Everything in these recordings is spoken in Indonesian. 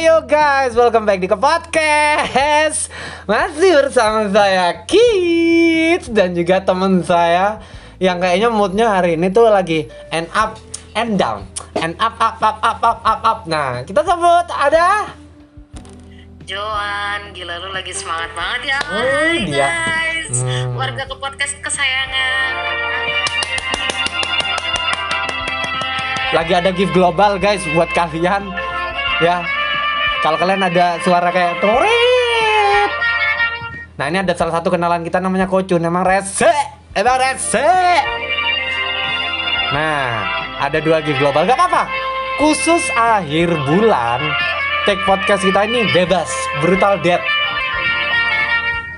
Yo guys, welcome back di ke podcast Masih bersama saya Kids Dan juga temen saya Yang kayaknya moodnya hari ini tuh lagi End up, and down And up, up, up, up, up, up, up Nah, kita sebut ada Joan, gila lu lagi semangat banget ya. Oh, Hai dia. guys, Hmm. warga ke podcast kesayangan. Lagi ada gift global guys buat kalian Ya Kalau kalian ada suara kayak Torit. Nah ini ada salah satu kenalan kita namanya Kocun. Emang rese. Emang rese. Nah ada dua gift global. Gak apa-apa. Khusus akhir bulan Take podcast kita ini bebas. Brutal dead.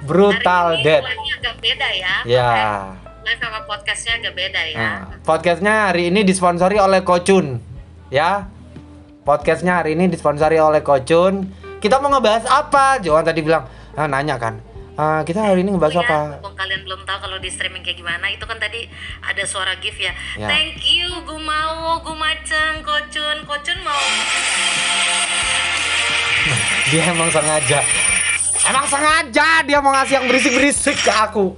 Brutal dead. agak beda ya. Ya. Sama podcastnya agak beda ya. Nah, podcastnya hari ini disponsori oleh Kocun, ya. Podcastnya hari ini disponsori oleh Kocun. Kita mau ngebahas apa? Johan tadi bilang, ah, nanya kan. "Ah, kita hari ini ngebahas Oh apa? ya, mumpung kalian belum tahu kalau di streaming kayak gimana, itu kan tadi ada suara gift ya. Ya. Thank you, gue mau, gue maceng, kocun, kocun mau. Dia emang sengaja. Emang sengaja dia mau ngasih yang berisik-berisik ke aku.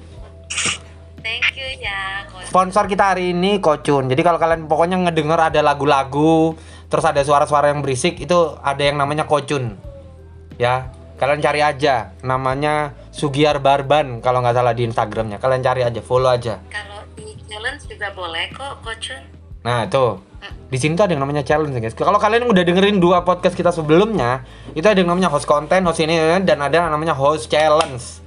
Thank you ya, kocun. Sponsor kita hari ini Kocun. Jadi kalau kalian pokoknya ngedenger ada lagu-lagu, terus ada suara-suara yang berisik, itu ada yang namanya Kocun. Ya, kalian cari aja. Namanya Sugiar Barban kalau nggak salah di Instagramnya. Kalian cari aja, follow aja. Kalau di challenge juga boleh kok, kocun. Nah, tuh. Di sini tuh ada yang namanya challenge, guys. Kalau kalian udah dengerin dua podcast kita sebelumnya, itu ada yang namanya host konten, host ini dan ada yang namanya host challenge.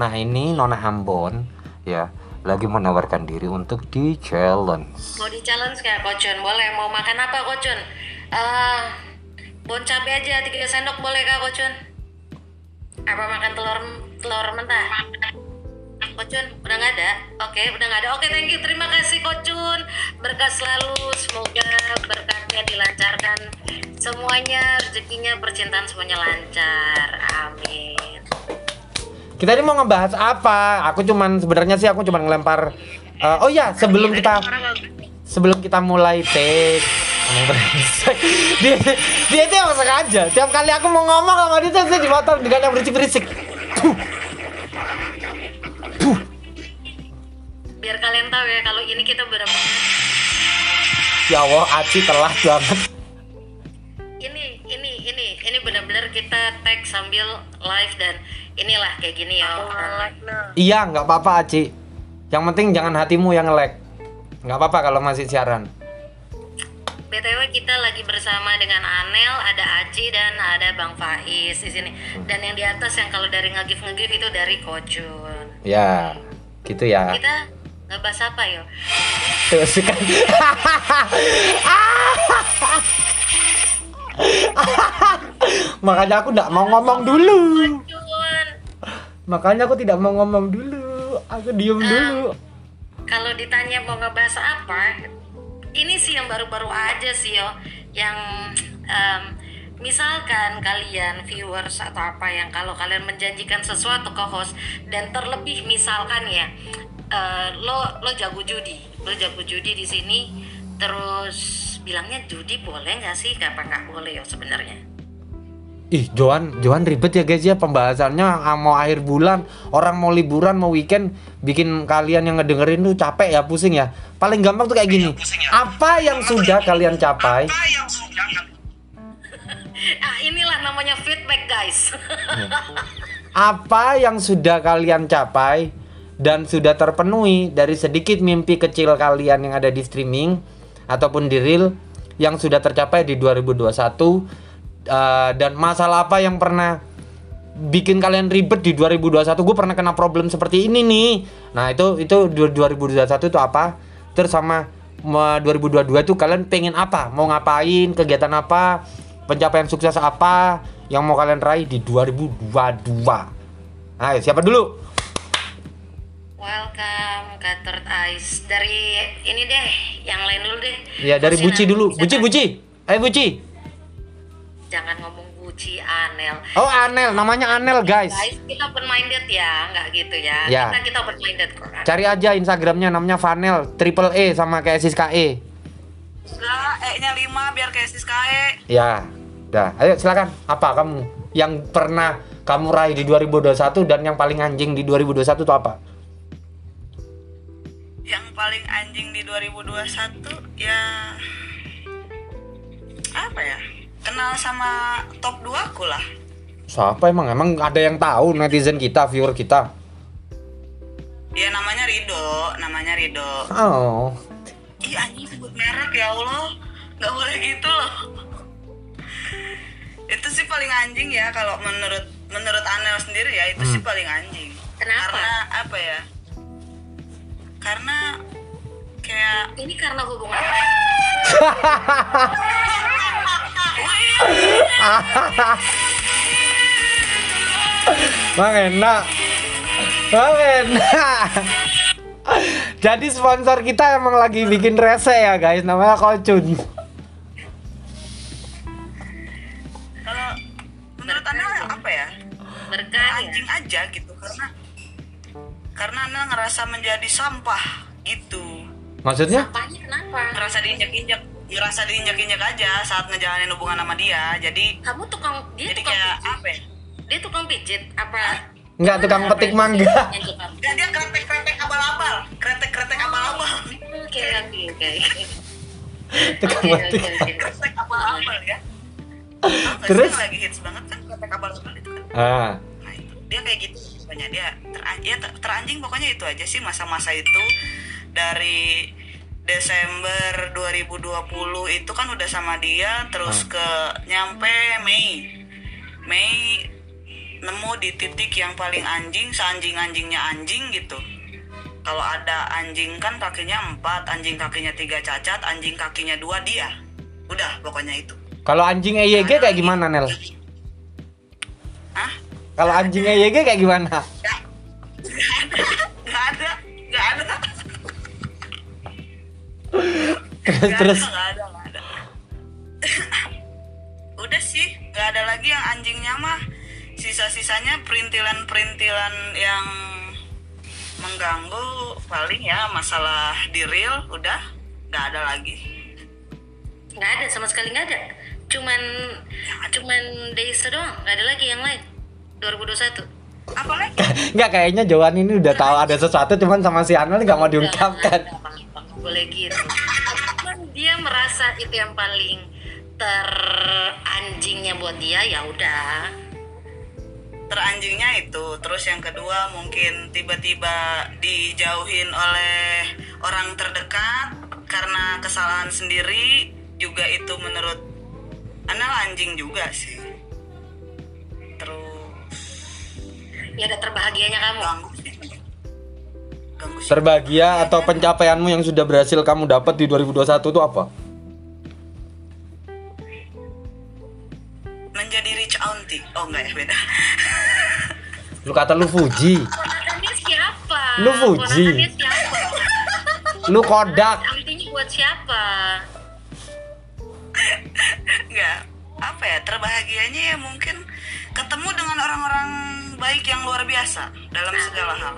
Nah, ini Nona Ambon ya lagi menawarkan diri untuk di challenge. Mau di challenge kayak kocun boleh. Mau makan apa kocun? Eh, bon cabe aja 3 sendok boleh kak kocun? Apa makan telur telur mentah? Kocun udah nggak ada? Oke udah nggak ada. Oke thank you terima kasih kocun. Berkah selalu. Semoga berkatnya dilancarkan. Semuanya rezekinya percintaan semuanya lancar. Amin. Kita ini mau ngebahas apa? Aku cuman sebenarnya sih aku cuman ngelempar eh, oh ya, sebelum kita sebelum kita mulai take dia dia itu emang sengaja. Tiap kali aku mau ngomong sama dia tuh saya di motor dengan yang berisik berisik Biar kalian tahu ya kalau ini kita benar-benar ya Allah Aci telah banget. Ini ini ini ini benar-benar kita tag sambil live dan inilah kayak gini ya iya nggak apa-apa Aci. Yang penting jangan hatimu yang nge-lag nggak apa-apa kalau masih siaran. Btw kita lagi bersama dengan Anel ada Aci dan ada Bang Faiz di sini. Dan yang di atas yang kalau dari ngegif ngegif itu dari Kocun. Ya gitu ya. Kita ngebahas apa yo? Terus kan makanya aku nggak mau ngomong dulu makanya aku tidak mau ngomong dulu. Aku diem dulu. kalau ditanya mau ngebahas apa ini sih yang baru-baru aja sih yo. Yang em, misalkan kalian viewers atau apa yang kalau kalian menjanjikan sesuatu ke host dan terlebih misalkan ya eh, lo lo jago judi lo jago judi di sini terus bilangnya judi boleh nggak sih? Apa nggak boleh yo sebenarnya Ih, Johan, Johan ribet ya guys ya pembahasannya ah, mau akhir bulan, orang mau liburan, mau weekend, bikin kalian yang ngedengerin tuh capek ya, pusing ya. Paling gampang tuh kayak gini. Apa yang sudah kalian capai? ah inilah namanya feedback guys Apa yang sudah kalian capai dan sudah terpenuhi dari sedikit mimpi kecil kalian yang ada di streaming ataupun di reel yang sudah tercapai di 2021 eh, dan masalah apa yang pernah bikin kalian ribet di 2021 gue pernah kena problem seperti ini nih. Nah itu itu du- 2021 itu apa? Terus sama me- 2022 itu kalian pengen apa? Mau ngapain? Kegiatan apa? Pencapaian sukses apa? Yang mau kalian raih di 2022 ayo siapa dulu? Welcome ke Third Eyes dari ini deh, yang lain dulu deh. ya dari Buci dulu. Buci. Buci. Ayo Buci Jangan ngomong Buci Anel. oh Anel namanya Anel guys Guys, kita open minded ya, nggak gitu ya. Ya. Kita kita open minded kok. cari aja Instagramnya namanya Vanel triple E sama kayak Siska E Enggak, E-nya 5 biar kayak Siska E. ya Dah, ayo silakan. Apa kamu yang pernah kamu raih di 2021 dan yang paling anjing di 2021 itu apa? Yang paling anjing di 2021 ya apa ya? Kenal sama top 2 aku lah. Siapa emang? Emang ada yang tahu netizen kita, viewer kita? Ya namanya Rido, namanya Rido. Oh. Ih anjing sebut merek ya Allah nggak boleh gitu loh itu sih paling anjing ya kalau menurut menurut Anel sendiri ya itu sih paling anjing Kenapa? karena apa ya karena kayak Ini karena hubungan Bang enak. Bang enak. Jadi sponsor kita emang lagi bikin rese ya guys, namanya Kocun. kalau menurut apa ya berkah anjing aja gitu karena karena ngerasa menjadi sampah gitu Maksudnya? Sampahnya kenapa? ngerasa diinjak-injak ngerasa diinjak-injak aja saat ngejalanin hubungan sama dia jadi Kamu tukang dia jadi tukang kayak pijit. apa ya Dia tukang pijit apa? Enggak tukang petik mangga. Enggak dia kretek-kretek abal-abal kretek-kretek abal-abal Oke oke oke. Tukang Oke, petik. oke, oke. kretek abal-abal ya Terus? lagi hits banget kan kretek abal-abal itu kan Ah. nah itu dia kayak gitu pokoknya dia teran- ya, ter- teranjing pokoknya itu aja sih masa-masa itu dari Desember 2020 itu kan udah sama dia terus ke nyampe Mei. Mei nemu di titik yang paling anjing seanjing-anjingnya anjing gitu. Kalau ada anjing kan kakinya empat anjing kakinya tiga cacat anjing kakinya dua dia. Udah pokoknya itu. Kalau anjing EYG kayak gimana, Nel? Hah? Kalau anjing EYG kayak gimana? Nggak ada. Nggak ada Terus Nggak terus ada, nggak ada, nggak ada. Udah sih, nggak ada lagi yang anjingnya mah. Sisa-sisanya perintilan-perintilan yang mengganggu paling ya masalah di real udah nggak ada lagi. Nggak ada sama sekali nggak ada. Cuman cuman Deisa doang. Nggak ada lagi yang lain. 2021. Apalagi Enggak kayaknya Johan ini udah tahu ada sesuatu cuman sama si Anel nggak mau diungkapkan. Boleh gitu. Cuman dia merasa itu yang paling teranjingnya buat dia ya udah. teranjingnya itu. Terus yang kedua mungkin tiba-tiba dijauhin oleh orang terdekat karena kesalahan sendiri juga itu menurut Anel anjing juga sih. Terus Ya ada terbahagianya kamu. ganggu sih Terbahagia atau pencapaianmu yang sudah berhasil kamu dapat di 2021 itu apa? menjadi rich auntie oh enggak ya beda Lu kata lu Fuji, siapa? Lu Fuji. Siapa? lu Kodak. Artinya buat siapa? enggak apa ya terbahagianya ya mungkin ketemu dengan orang-orang baik yang luar biasa dalam segala hal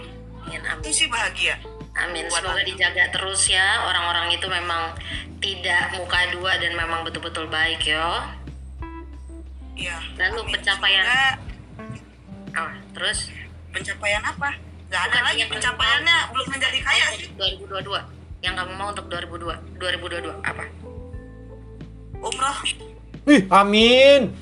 Amin, itu amin. sih bahagia Amin. Buat Semoga aku. dijaga terus ya orang-orang itu memang tidak muka dua dan memang betul-betul baik yo. iya Lalu amin. pencapaian- Semoga Oh, terus pencapaian apa nggak ada Bukan lagi yang kamu pencapaiannya mau. belum menjadi kaya sih 2022 yang kamu mau untuk 2002 2022 apa? umroh Ih, amin.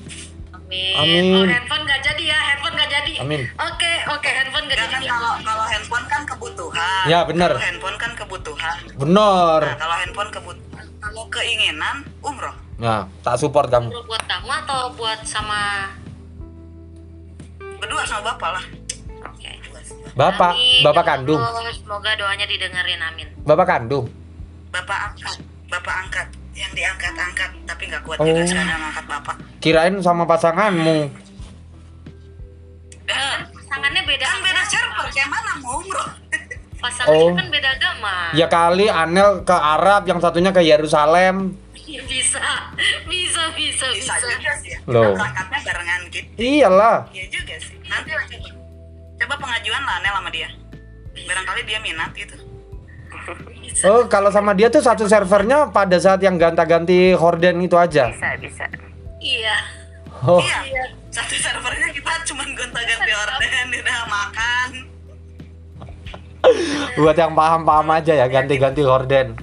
Amin. Amin. Oh, handphone nggak jadi ya, handphone nggak jadi. Amin. Oke, oke, handphone nggak Enggak jadi. kan kalau kalau handphone kan kebutuhan Ya, benar. kalau handphone kan kebutuhan Bener. nah kalau handphone kebutuhan kalau keinginan umroh Nah, tak support kamu. Perlu buat kamu atau buat sama berdua sama bapak lah Oke. Bapak, Amin. bapak kandung. Allah, Semoga doanya didengerin, amin. Bapak kandung. bapak angkat bapak angkat yang diangkat-angkat tapi nggak kuat Oh. juga sekarang ngangkat bapak Kirain sama pasanganmu. Eh, Pasangannya beda kan beda server kayak mana mau umroh Pasangannya Oh. kan beda agama. Ya kali Anel ke Arab, yang satunya ke Yerusalem. Bisa, bisa, bisa, bisa bisa. juga sih ya. Loh. Berangkatnya barengan gitu Iyalah. iya juga sih nanti lah coba pengajuan lah Nel sama dia barangkali dia minat gitu Oh, kalau sama dia tuh satu servernya pada saat yang ganta-ganti horden itu aja. bisa bisa Iya. Oh, Iya, satu servernya kita cuma gonta-ganti orden, udah makan. buat yang paham-paham aja ya ganti-ganti gorden.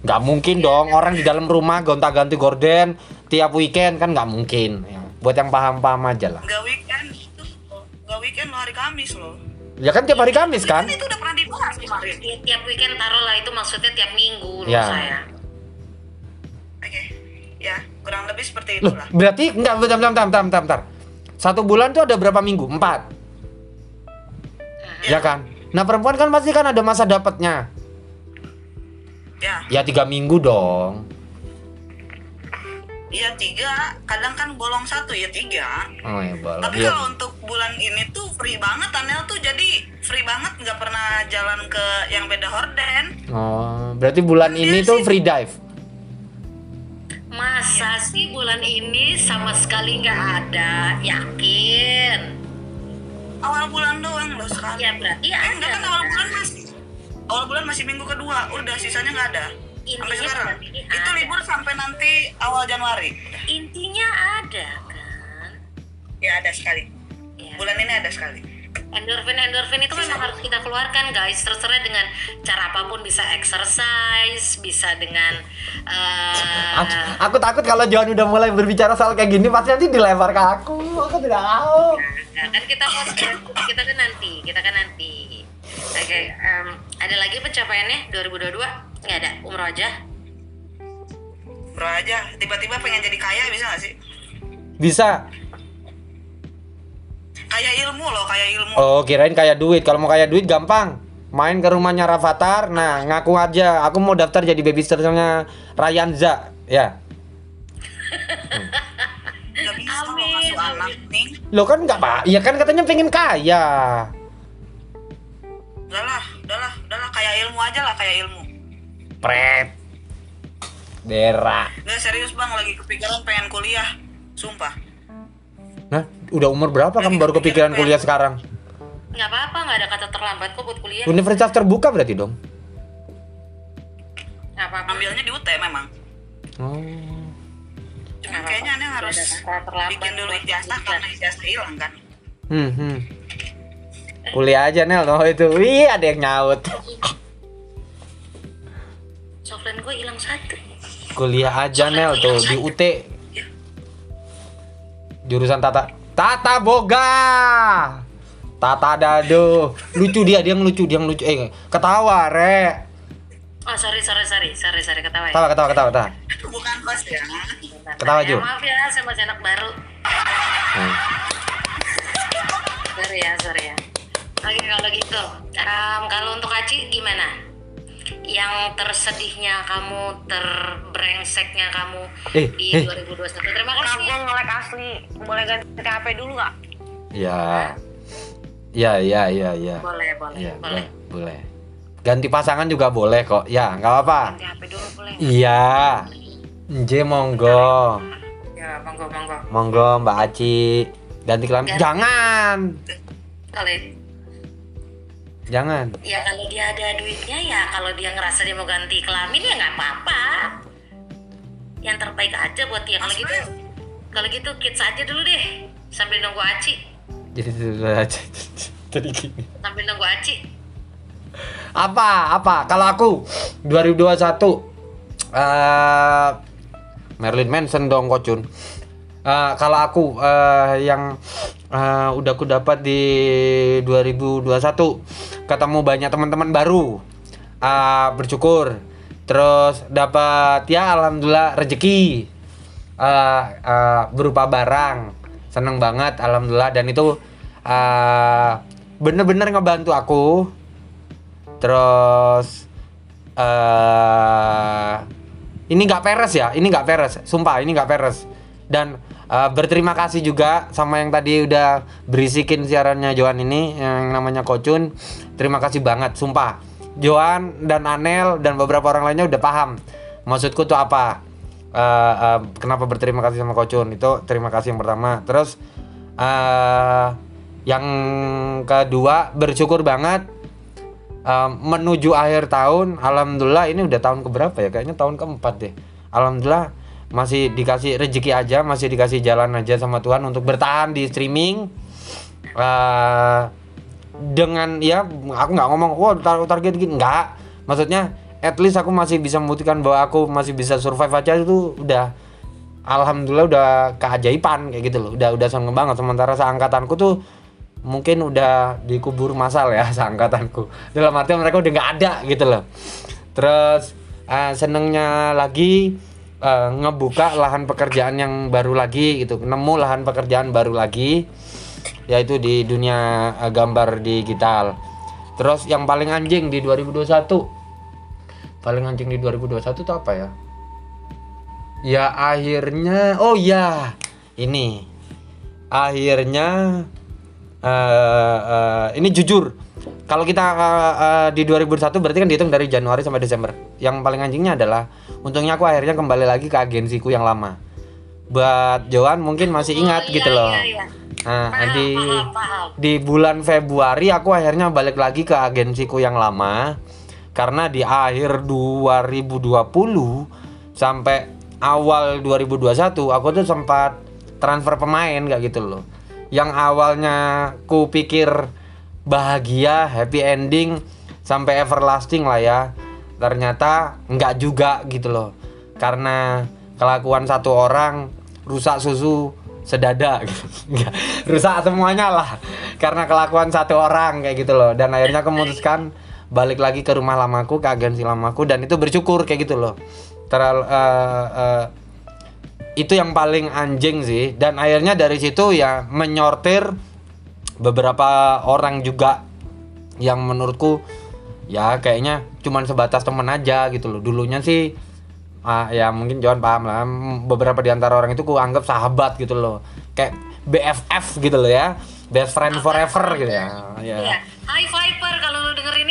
Nggak mungkin dong orang di dalam rumah gonta-ganti gorden tiap weekend kan nggak mungkin. Buat yang paham-paham aja lah. Nggak weekend, itu nggak weekend lo hari Kamis loh. Ya kan tiap hari Kamis kan? Itu udah pernah dibahas kemarin. Ti- tiap weekend taruh lah itu maksudnya tiap minggu loh Ya. saya Oke, ya kurang lebih seperti Loh, itulah. berarti enggak bentar, bentar, bentar, bentar, bentar. Satu bulan tuh ada berapa minggu? Empat. Ya kan? Nah perempuan kan pasti kan ada masa dapatnya. Ya, Ya tiga minggu dong. Iya tiga, kadang kan bolong satu ya tiga. Oh ya boleh. Tapi Iya. kalau untuk bulan ini tuh free banget, Anel tuh jadi free banget, nggak pernah jalan ke yang beda horden. Oh, berarti bulan ini tuh free dive. masa sih bulan ini sama sekali nggak ada yakin Awal bulan doang loh sekali. ya berarti Eh, ada enggak kan awal bulan masih. Awal bulan masih minggu kedua, udah sisanya nggak ada. Sampai Intinya sekarang. berarti Itu ada. libur sampai nanti awal Januari. intinya ada kan Ya ada sekali. ya. Bulan ini ada sekali. endorfin endorfin itu memang harus kita keluarkan guys terserah dengan cara apa pun bisa exercise bisa dengan eh, Aku, aku takut kalau Johan udah mulai berbicara soal kayak gini pasti nanti dilempar ke aku. Aku tidak mau. Nah, kan kita kan, kita kan nanti, kita kan nanti. Oke, em, ada lagi pencapaiannya 2022? Nggak ada, umroh aja. Bro aja, tiba-tiba pengen jadi kaya bisa gak sih? Bisa. Kaya ilmu loh, kaya ilmu. Oh, kirain kayak duit. Kalau mau kayak duit gampang. Main ke rumahnya Rafathar. Nah, ngaku aja aku mau daftar jadi babysitternya Ryanza. Ya. Amin. Lo kan nggak pak? Iya kan katanya pengen kaya. Udahlah, udahlah, udahlah kaya ilmu aja lah, kaya ilmu. Pret. Dera. Gak serius bang, lagi kepikiran pengen kuliah. Sumpah. Nah, udah umur berapa kamu baru kepikiran kuliah sekarang? Nggak apa-apa, nggak ada kata terlambat kok buat kuliah. Universitas terbuka berarti dong. Nggak apa-apa. Ambilnya di UT memang. Oh. Cuman Nggak kayaknya aneh harus Nggak bikin dulu ijazah karena ijazah hilang kan. Hmm, hmm. Kuliah aja Nel, oh itu. Wih, ada yang nyaut. Softline gue hilang satu. Kuliah aja Nel tuh di UT. Jurusan tata tata boga. Tata dado. Lucu dia, dia ngelucu, dia ngelucu. Eh, ketawa, Re. Oh sorry sorry sorry sorry sorry ketawa ya. Ketawa, ketawa, ketawa, ketawa. Bukan host ya. Ketawa, ya, Ju. Maaf ya, saya masih anak baru. Hmm. Sorry ya, sorry ya. Oke kalau gitu, em, kalau untuk Aci gimana? Yang tersedihnya kamu, terbrengseknya kamu Eh, di eh. 2021. Terima kasih. Nah, gue ngelek asli. Boleh ganti HP dulu gak? Ya. Ya, ya, ya, ya. Boleh, boleh, Iya, boleh. boleh, boleh. Ganti pasangan juga boleh kok. Ya, nggak apa-apa. Ganti HP dulu boleh nggak? Iya. Nje monggo. Ya, monggo, monggo. Monggo Mbak Aci. Ganti kelamin. Jangan. Kalau Jangan. ya kalau dia ada duitnya ya, kalau dia ngerasa dia mau ganti kelamin ya nggak apa-apa. Yang terbaik aja buat dia. Kalau gitu, kalau gitu kids aja dulu deh, sambil nunggu Aci, Jadi aja. Jadi gini. sambil nunggu Aci. Apa? Apa? Kalau aku 2021 eh Marilyn Manson dong Kocun. Eh, kalau aku eh, yang eh, udah aku dapat di 2021 ketemu banyak teman-teman baru. Eh, bersyukur. Terus dapat ya alhamdulillah rezeki eh, eh, berupa barang. Seneng banget alhamdulillah dan itu eh, bener-bener ngebantu aku terus eh ini nggak peres ya ini nggak peres sumpah ini nggak peres dan eh, berterima kasih juga sama yang tadi udah berisikin siarannya Johan ini yang namanya Kocun. Terima kasih banget sumpah. Johan dan Anel dan beberapa orang lainnya udah paham maksudku tuh apa. Eh, eh, kenapa berterima kasih sama Kocun? Itu terima kasih yang pertama. Terus eh yang kedua bersyukur banget Um, menuju akhir tahun, alhamdulillah ini udah tahun keberapa ya? Kayaknya tahun keempat deh. Alhamdulillah masih dikasih rezeki aja masih dikasih jalan aja sama Tuhan untuk bertahan di streaming. Eh, dengan ya aku nggak ngomong wah tar- target gini. Nggak. Maksudnya at least aku masih bisa membuktikan bahwa aku masih bisa survive aja itu udah alhamdulillah udah keajaiban kayak gitu loh. Udah udah seneng banget. Sementara seangkatanku tuh mungkin udah dikubur masal ya seangkatanku. Dalam arti mereka udah nggak ada gitu loh. Terus eh, senengnya lagi eh, ngebuka lahan pekerjaan yang baru lagi gitu. Nemu lahan pekerjaan baru lagi yaitu di dunia eh, gambar digital. Terus yang paling anjing di 2021 paling anjing di 2021 itu apa ya? Ya akhirnya oh ya ini. Akhirnya eh eh, ini jujur kalau kita eh, eh, di 2001 berarti kan dihitung dari Januari sampai Desember. Yang paling anjingnya adalah untungnya aku akhirnya kembali lagi ke agensiku yang lama. Buat Johan mungkin masih ingat Oh, gitu iya, loh. iya, iya. nah Paham, di paham, paham. di bulan Februari aku akhirnya balik lagi ke agensiku yang lama. Karena di akhir 2020 sampai awal 2021 aku tuh sempat transfer pemain kayak gitu loh. Yang awalnya ku pikir bahagia happy ending sampai everlasting lah ya. Ternyata nggak juga gitu loh. Karena kelakuan satu orang rusak susu sedada. Rusak semuanya lah. Karena kelakuan satu orang kayak gitu loh. Dan akhirnya aku memutuskan balik lagi ke rumah lamaku ke agensi lamaku dan itu bersyukur kayak gitu loh. Teral, eh, eh, itu yang paling anjing sih. Dan akhirnya dari situ ya menyortir beberapa orang juga yang menurutku ya kayaknya cuman sebatas temen aja gitu loh. Dulunya sih ah, ya mungkin Johan paham lah. Beberapa di antara orang itu ku anggap sahabat gitu loh. Kayak BFF gitu loh ya. Best friend forever gitu ya. Ya. Hai Viper, kalau lu dengerin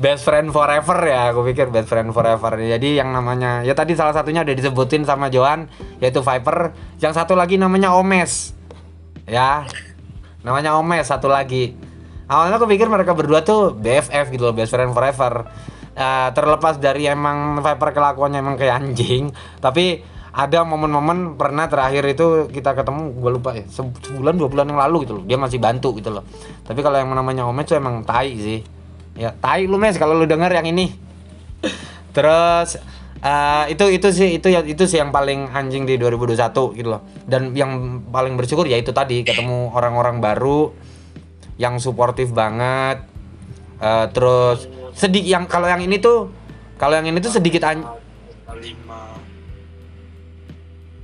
best friend forever ya aku pikir best friend forever. Jadi yang namanya ya tadi salah satunya udah disebutin sama Johan yaitu Viper. Yang satu lagi namanya Omes. Ya namanya Omes satu lagi. Awalnya aku pikir mereka berdua tuh BFF gitu loh best friend forever. Eh, terlepas dari emang Viper kelakuannya emang kayak anjing tapi ada momen-momen pernah terakhir itu kita ketemu gue lupa ya se- sebulan dua bulan yang lalu gitu loh. Dia masih bantu gitu loh. Tapi kalau yang namanya Omes tuh emang tai sih ya tai lu mes kalau lu denger yang ini. Terus eh, itu itu sih itu ya itu sih yang paling anjing di 2021 gitu loh. Dan yang paling bersyukur ya itu tadi ketemu orang-orang baru yang suportif banget. Eh, terus sedikit yang kalau yang ini tuh kalau yang ini tuh sedikit an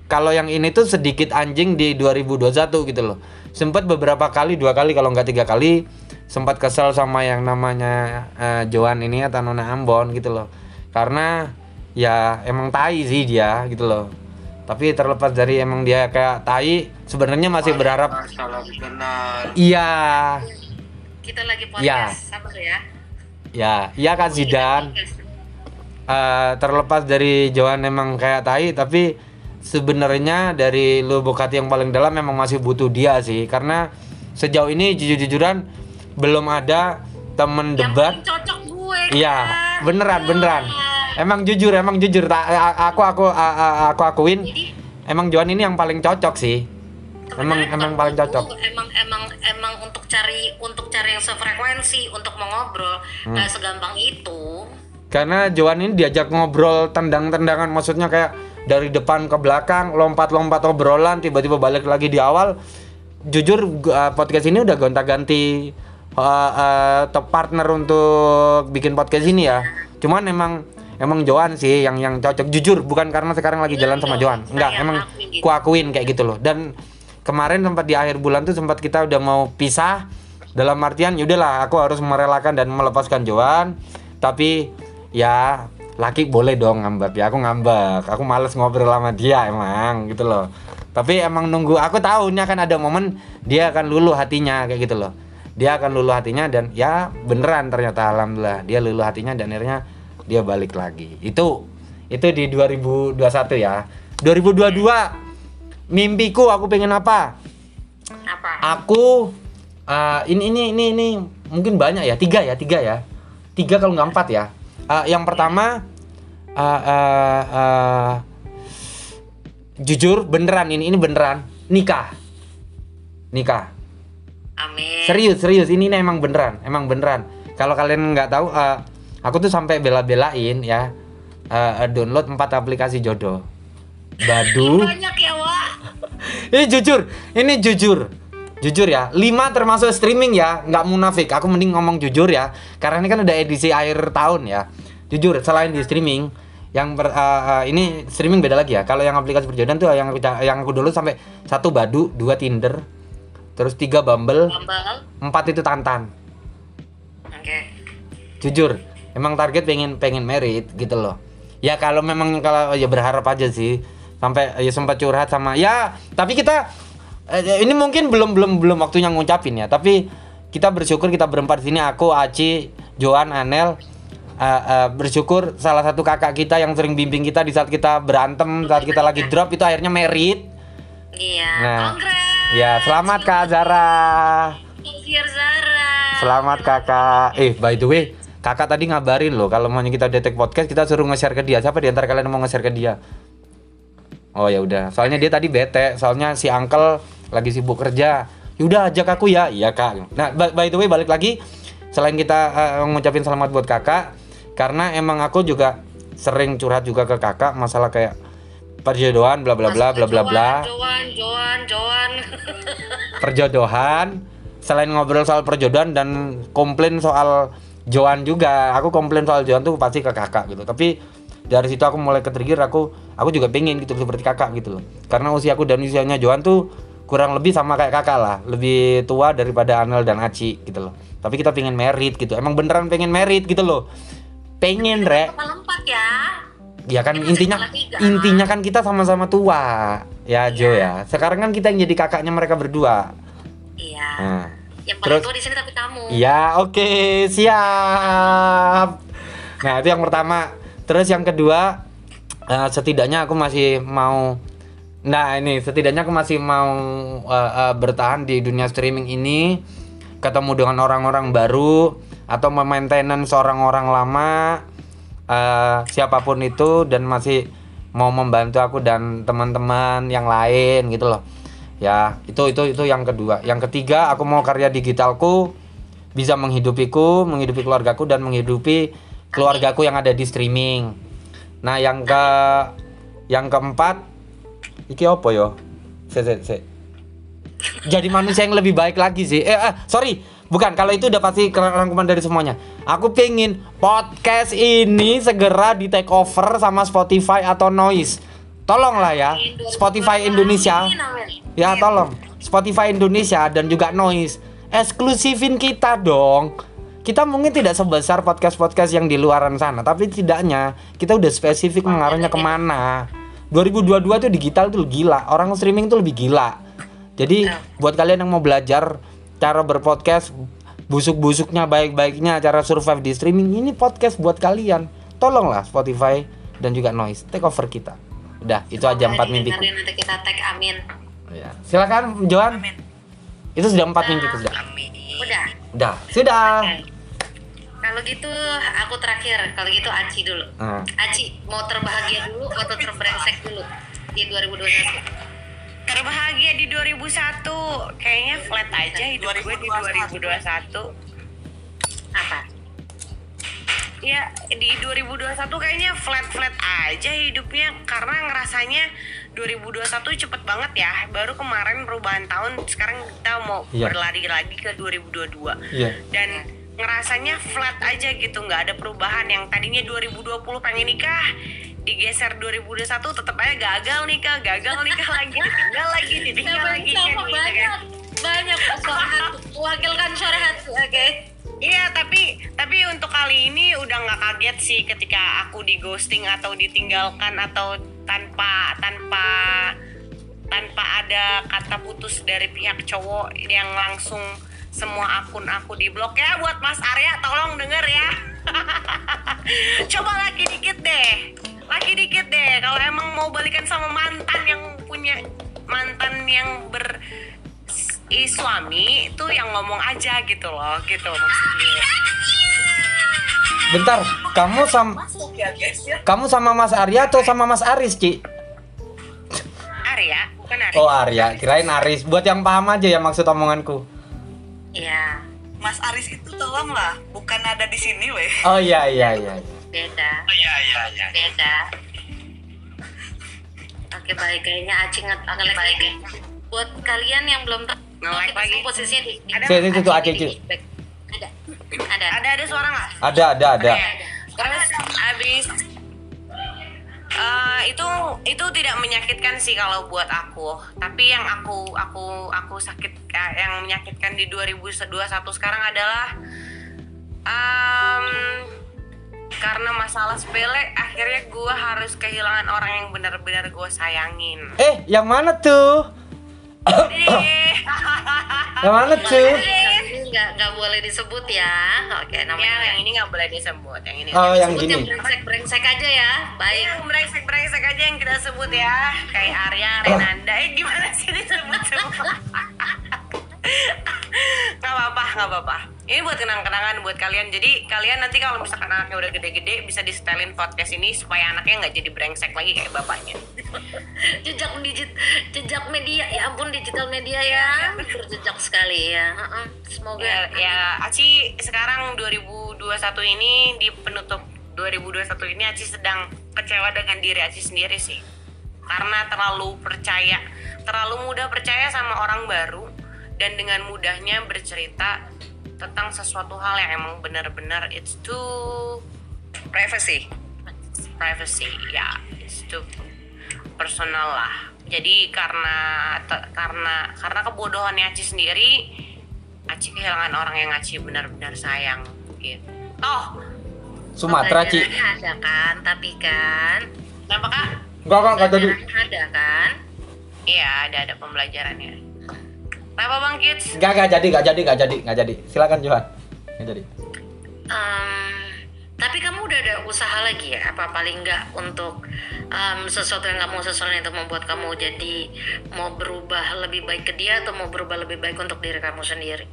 kalau yang ini tuh sedikit anjing di 2021 gitu loh sempat beberapa kali dua kali kalau nggak tiga kali sempat kesel sama yang namanya eh, Joan ini atau Nona Ambon gitu loh. Karena ya emang tai sih dia gitu loh. Tapi terlepas dari emang dia kayak tai sebenarnya masih berharap iya. Kita lagi Iya. podcast, sabar ya. ya iya kan Zidan? Eh, terlepas dari Joan emang kayak tai tapi sebenarnya dari lubuk hati yang paling dalam memang masih butuh dia sih karena sejauh ini jujur-jujuran belum ada temen Yang debat cocok gue. iya kan? beneran beneran emang jujur emang jujur tak aku aku aku akuin Jadi emang Joan ini yang paling cocok sih emang emang paling cocok Emang emang emang untuk cari untuk cari yang sefrekuensi untuk mau ngobrol Hmm. nggak segampang itu. karena Joan ini diajak ngobrol tendang-tendangan maksudnya kayak dari depan ke belakang lompat-lompat obrolan tiba-tiba balik lagi di awal. Jujur gua- podcast ini udah gonta-ganti uh, uh, top partner untuk bikin podcast ini ya. Cuman emang emang Joan sih yang yang cocok. Jujur bukan karena sekarang lagi jalan sama Joan enggak Saya emang gitu. ku akuin kayak gitu loh. Dan kemarin sempat di akhir bulan tuh sempat kita udah mau pisah. Dalam artian yaudahlah aku harus merelakan dan melepaskan Joan tapi ya laki boleh dong ngambek ya aku ngambek. Aku males ngobrol sama dia emang gitu loh. Tapi emang nunggu aku tahu ini akan ada momen dia akan luluh hatinya kayak gitu loh. Dia akan luluh hatinya dan ya beneran ternyata alhamdulillah. Dia luluh hatinya dan akhirnya dia balik lagi. Itu itu di 2021 ya. 2022 mimpiku aku pengen apa? Apa? aku uh, ini ini ini ini mungkin banyak ya tiga ya tiga ya. Tiga kalau nggak empat ya Uh, yang pertama eh, eh, eh, jujur beneran ini ini beneran. Nikah. Nikah. Amin. serius serius ini nih emang beneran emang beneran. Kalau kalian nggak tahu eh, aku tuh sampai bela-belain ya eh, download empat aplikasi jodoh. Badu. Banyak ya, Wak. ini jujur ini jujur jujur ya lima termasuk streaming ya nggak munafik. Aku mending ngomong jujur ya karena ini kan udah edisi akhir tahun ya. Jujur selain di streaming yang ber- eh, eh, ini streaming beda lagi ya. Kalau yang aplikasi perjodohan tuh yang yang aku dulu sampai satu badu dua tinder terus tiga bumble. empat itu tantan. Oke. jujur emang target pengen pengen merit gitu loh. Ya kalau memang kalau ya berharap aja sih. Sampai ya sempat curhat sama ya tapi kita eh, ini mungkin belum belum belum waktunya ngucapin ya tapi kita bersyukur kita berempat di sini aku Aci Joan Anel eh, eh, bersyukur salah satu kakak kita yang sering bimbing kita di saat kita berantem saat kita lagi drop itu akhirnya merit Iya. Nah. Congrats. ya selamat kak Zara. Selamat kakak. Eh by the way, kakak tadi ngabarin loh kalau mau kita detek podcast kita suruh nge-share ke dia. Siapa di antara kalian mau nge-share ke dia? Oh ya udah. Soalnya dia tadi bete. Soalnya si uncle lagi sibuk kerja. Yaudah ajak aku ya. Iya kak. Nah by, by the way balik lagi. Selain kita eh, ngucapin selamat buat kakak, karena emang aku juga sering curhat juga ke kakak masalah kayak perjodohan bla bla bla bla bla bla Joan, Joan, Joan. perjodohan selain ngobrol soal perjodohan dan komplain soal Joan juga aku komplain soal Joan tuh pasti ke kakak gitu tapi dari situ aku mulai ke trigger aku aku juga pengen gitu seperti kakak gitu loh karena usiaku dan usianya Joan tuh kurang lebih sama kayak kakak lah lebih tua daripada Anel dan Aci gitu loh tapi kita pengen merit gitu emang beneran pengen merit gitu loh pengen rek ya. ya kan intinya intinya kan kita sama-sama tua ya Jo ya sekarang kan kita yang jadi kakaknya mereka berdua Iya. nah. Yang paling Terus- tua di sini tapi kamu. Iya, oke, siap. Nah, itu yang pertama. Terus yang kedua, eh, setidaknya aku masih mau Nah, ini setidaknya aku masih mau eh, eh, bertahan di dunia streaming ini, ketemu dengan orang-orang baru atau memaintenan seorang orang lama eh, siapa pun itu dan masih mau membantu aku dan teman-teman yang lain gitu loh. Ya, itu itu itu yang kedua. Yang ketiga, aku mau karya digitalku bisa menghidupiku, menghidupi keluargaku dan menghidupi keluargaku yang ada di streaming. Nah, yang ke yang keempat iki apa yo? Se, se, se. Jadi manusia yang lebih baik lagi sih. Eh, eh sorry, bukan. Kalau itu udah pasti rangkuman dari semuanya. Aku pengen podcast ini segera di take over sama Spotify atau Noise. Tolonglah ya, Spotify Indonesia. Ya tolong Spotify Indonesia dan juga Noise eksklusifin kita dong. Kita mungkin tidak sebesar podcast-podcast yang di luaran sana, tapi tidaknya kita udah spesifik mengarahnya ke mana. 2022 tuh digital tuh gila, orang streaming tuh lebih gila. Jadi buat kalian yang mau belajar cara berpodcast busuk-busuknya baik-baiknya cara survive di streaming ini podcast buat kalian. Tolonglah Spotify dan juga Noise take over kita. Udah, itu aja empat didengerin, Nanti kita tag amin. Ya. Silakan Johan. Amin. Itu sudah empat mimpiku sudah. Amin. Udah. Udah, sudah. Oke. Kalau gitu aku terakhir. Kalau gitu Aci dulu. Nah, Aci mau terbahagia dulu atau terbrengsek dulu di 2021? Terbahagia di 2001 Kayaknya flat aja hidup gue di 2021 Apa? Ya di 2021 kayaknya flat-flat aja hidupnya Karena ngerasanya 2021 cepet banget ya Baru kemarin perubahan tahun Sekarang kita mau Iya. berlari lagi ke 2022 Iya. Dan ngerasanya flat aja gitu nggak ada perubahan Yang tadinya 2020 pengen nikah digeser 2021 tetap aja gagal nikah gagal nikah lagi ditinggal lagi ditinggal lagi kan gitu banyak. kan. Banyak hati. Wakilkan suara hati. Oke. Iya tapi tapi untuk kali ini udah nggak kaget sih ketika aku di ghosting atau ditinggalkan atau tanpa tanpa tanpa ada kata putus dari pihak cowok yang langsung semua akun aku di blok ya buat Mas Arya tolong denger ya coba lagi dikit deh lagi dikit deh kalau emang mau balikan sama mantan yang punya mantan yang ber i suami itu yang ngomong aja gitu loh gitu maksudnya Bentar, kamu sama kamu sama Mas Arya atau sama Mas Aris, Ci? Arya bukan Arya Oh, Arya, kirain Aris. Buat yang paham aja ya maksud omonganku. Iya, Mas Aris itu tolonglah, bukan ada di sini weh. Oh iya iya iya. beda. Oh iya iya iya. Beda. Oke baik, kayaknya Aci nge lagi. Buat kalian yang belum tahu, Nge-like kita lagi. posisinya di, di Ada Ci. back. Ada, ada. ada ada suara nggak Ada ada ada. Terus abis eh, itu itu tidak menyakitkan sih kalau buat aku. Tapi yang aku aku aku sakit eh, yang menyakitkan di 2021 sekarang adalah em, karena masalah sepele akhirnya gue harus kehilangan orang yang benar-benar gue sayangin. Eh, yang mana tuh? Eh, Yang mana tuh? Ini nggak nggak boleh disebut ya. Oke, yang, namanya. yang ini nggak boleh disebut, yang ini. Oh, yang Sebut yang gini. brengsek brengsek aja ya. Baik. yang brengsek-brengsek aja yang kita sebut ya kayak Arya, Renanda, eh gimana sih disebut semua? Gak apa-apa, gak apa-apa. Ini buat kenang-kenangan buat kalian. Jadi kalian nanti kalau misalkan anaknya udah gede-gede bisa di setelin podcast ini supaya anaknya nggak jadi brengsek lagi kayak bapaknya. jejak digit jejak media ya ampun digital media ya berjejak sekali ya semoga Ya, ya Aci sekarang 2021 ini di penutup 2021 ini Aci sedang kecewa dengan diri Aci sendiri sih. Karena terlalu percaya, terlalu mudah percaya sama orang baru dan dengan mudahnya bercerita tentang sesuatu hal yang emang benar-benar it's too privacy. Privacy, ya, it's too personal lah. Jadi karena te- karena karena kebodohannya Aci sendiri, Aci kehilangan orang yang Aci benar-benar sayang gitu. Toh, Sumatera, Ci. Ada kan tapi kan kenapa kak? Enggak, enggak, enggak jadi. ada kan Iya ada ada pembelajarannya. Kenapa bang Kids? Enggak, enggak jadi, enggak jadi, enggak jadi, enggak jadi. Silakan Johan. Enggak jadi. Em, tapi kamu udah ada usaha lagi ya apa paling nggak untuk em, sesuatu yang kamu sesuai untuk membuat kamu jadi mau berubah lebih baik ke dia atau mau berubah lebih baik untuk diri kamu sendiri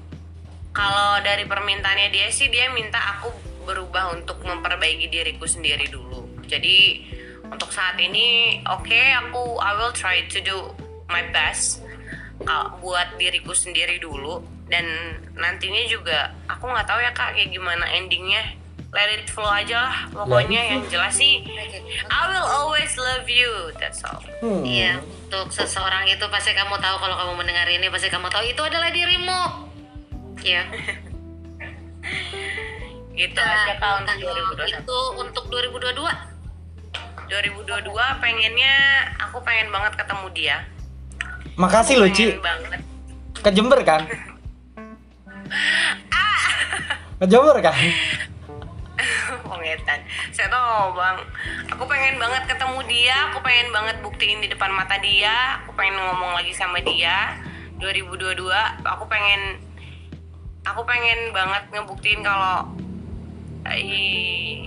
Kalau dari permintaannya dia sih dia minta aku berubah untuk memperbaiki diriku sendiri dulu. Jadi untuk saat ini oke aku I will try to do my best buat diriku sendiri dulu dan nantinya juga aku nggak tahu ya kak kayak gimana endingnya let it flow aja lah pokoknya yang jelas sih I will always love you that's all Hmm. Iya, untuk seseorang itu pasti kamu tahu kalau kamu mendengar ini pasti kamu tahu itu adalah dirimu. Iya. gitu aja kak untuk Kalau 2021 itu untuk 2022. 2022 pengennya aku pengen banget ketemu dia Makasih loh, Ci. banget Ke Jember kan? Ke Jember kan? pengetan saya tahu bang aku pengen banget ketemu dia aku pengen banget buktiin di depan mata dia aku pengen ngomong lagi sama dia 2022 aku pengen aku pengen banget ngebuktiin kalau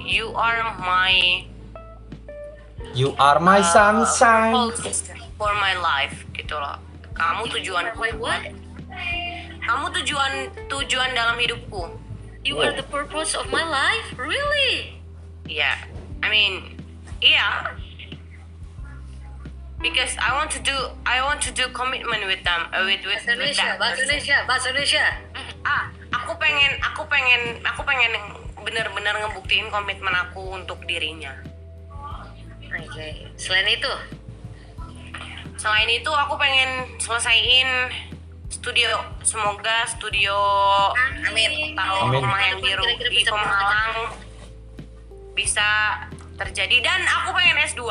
you are my You are my sunshine. pulse for my life gitu loh kamu tujuan Wait, what? kamu tujuan tujuan dalam hidupku You are the purpose of my life? Really? Yeah, I mean, yeah. Because I want to do, I want to do commitment with them, uh, with with, Bahasa with Indonesia, that bahasa. Indonesia, bahasa Indonesia. Ah, aku pengen, aku pengen, aku pengen bener-bener ngebuktiin komitmen aku untuk dirinya. Oke. Selain itu, Selain itu, aku pengen selesaiin studio. Semoga studio Amin. tahu Amin. rumah yang di, Kira-kira di bisa Pemalang bisa terjadi dan aku pengen S2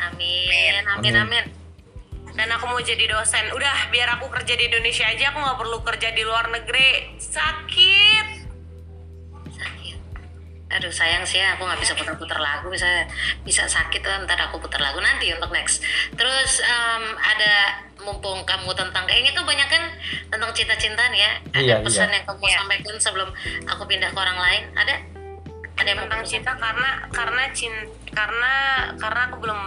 amin, amin, Amin. amin. dan aku mau jadi dosen udah biar aku kerja di Indonesia aja aku nggak perlu kerja di luar negeri Sakit. Aduh sayang sih ya, aku nggak bisa putar-putar lagu bisa bisa sakit tuh ntar aku putar lagu nanti untuk next. Terus em, ada mumpung kamu tentang kayaknya tuh banyak kan tentang cinta-cintaan ya. Ada Iya, pesan iya. yang kamu Iya. sampaikan sebelum aku pindah ke orang lain. Ada? Ada yang tentang cinta karena karena cinta karena karena aku belum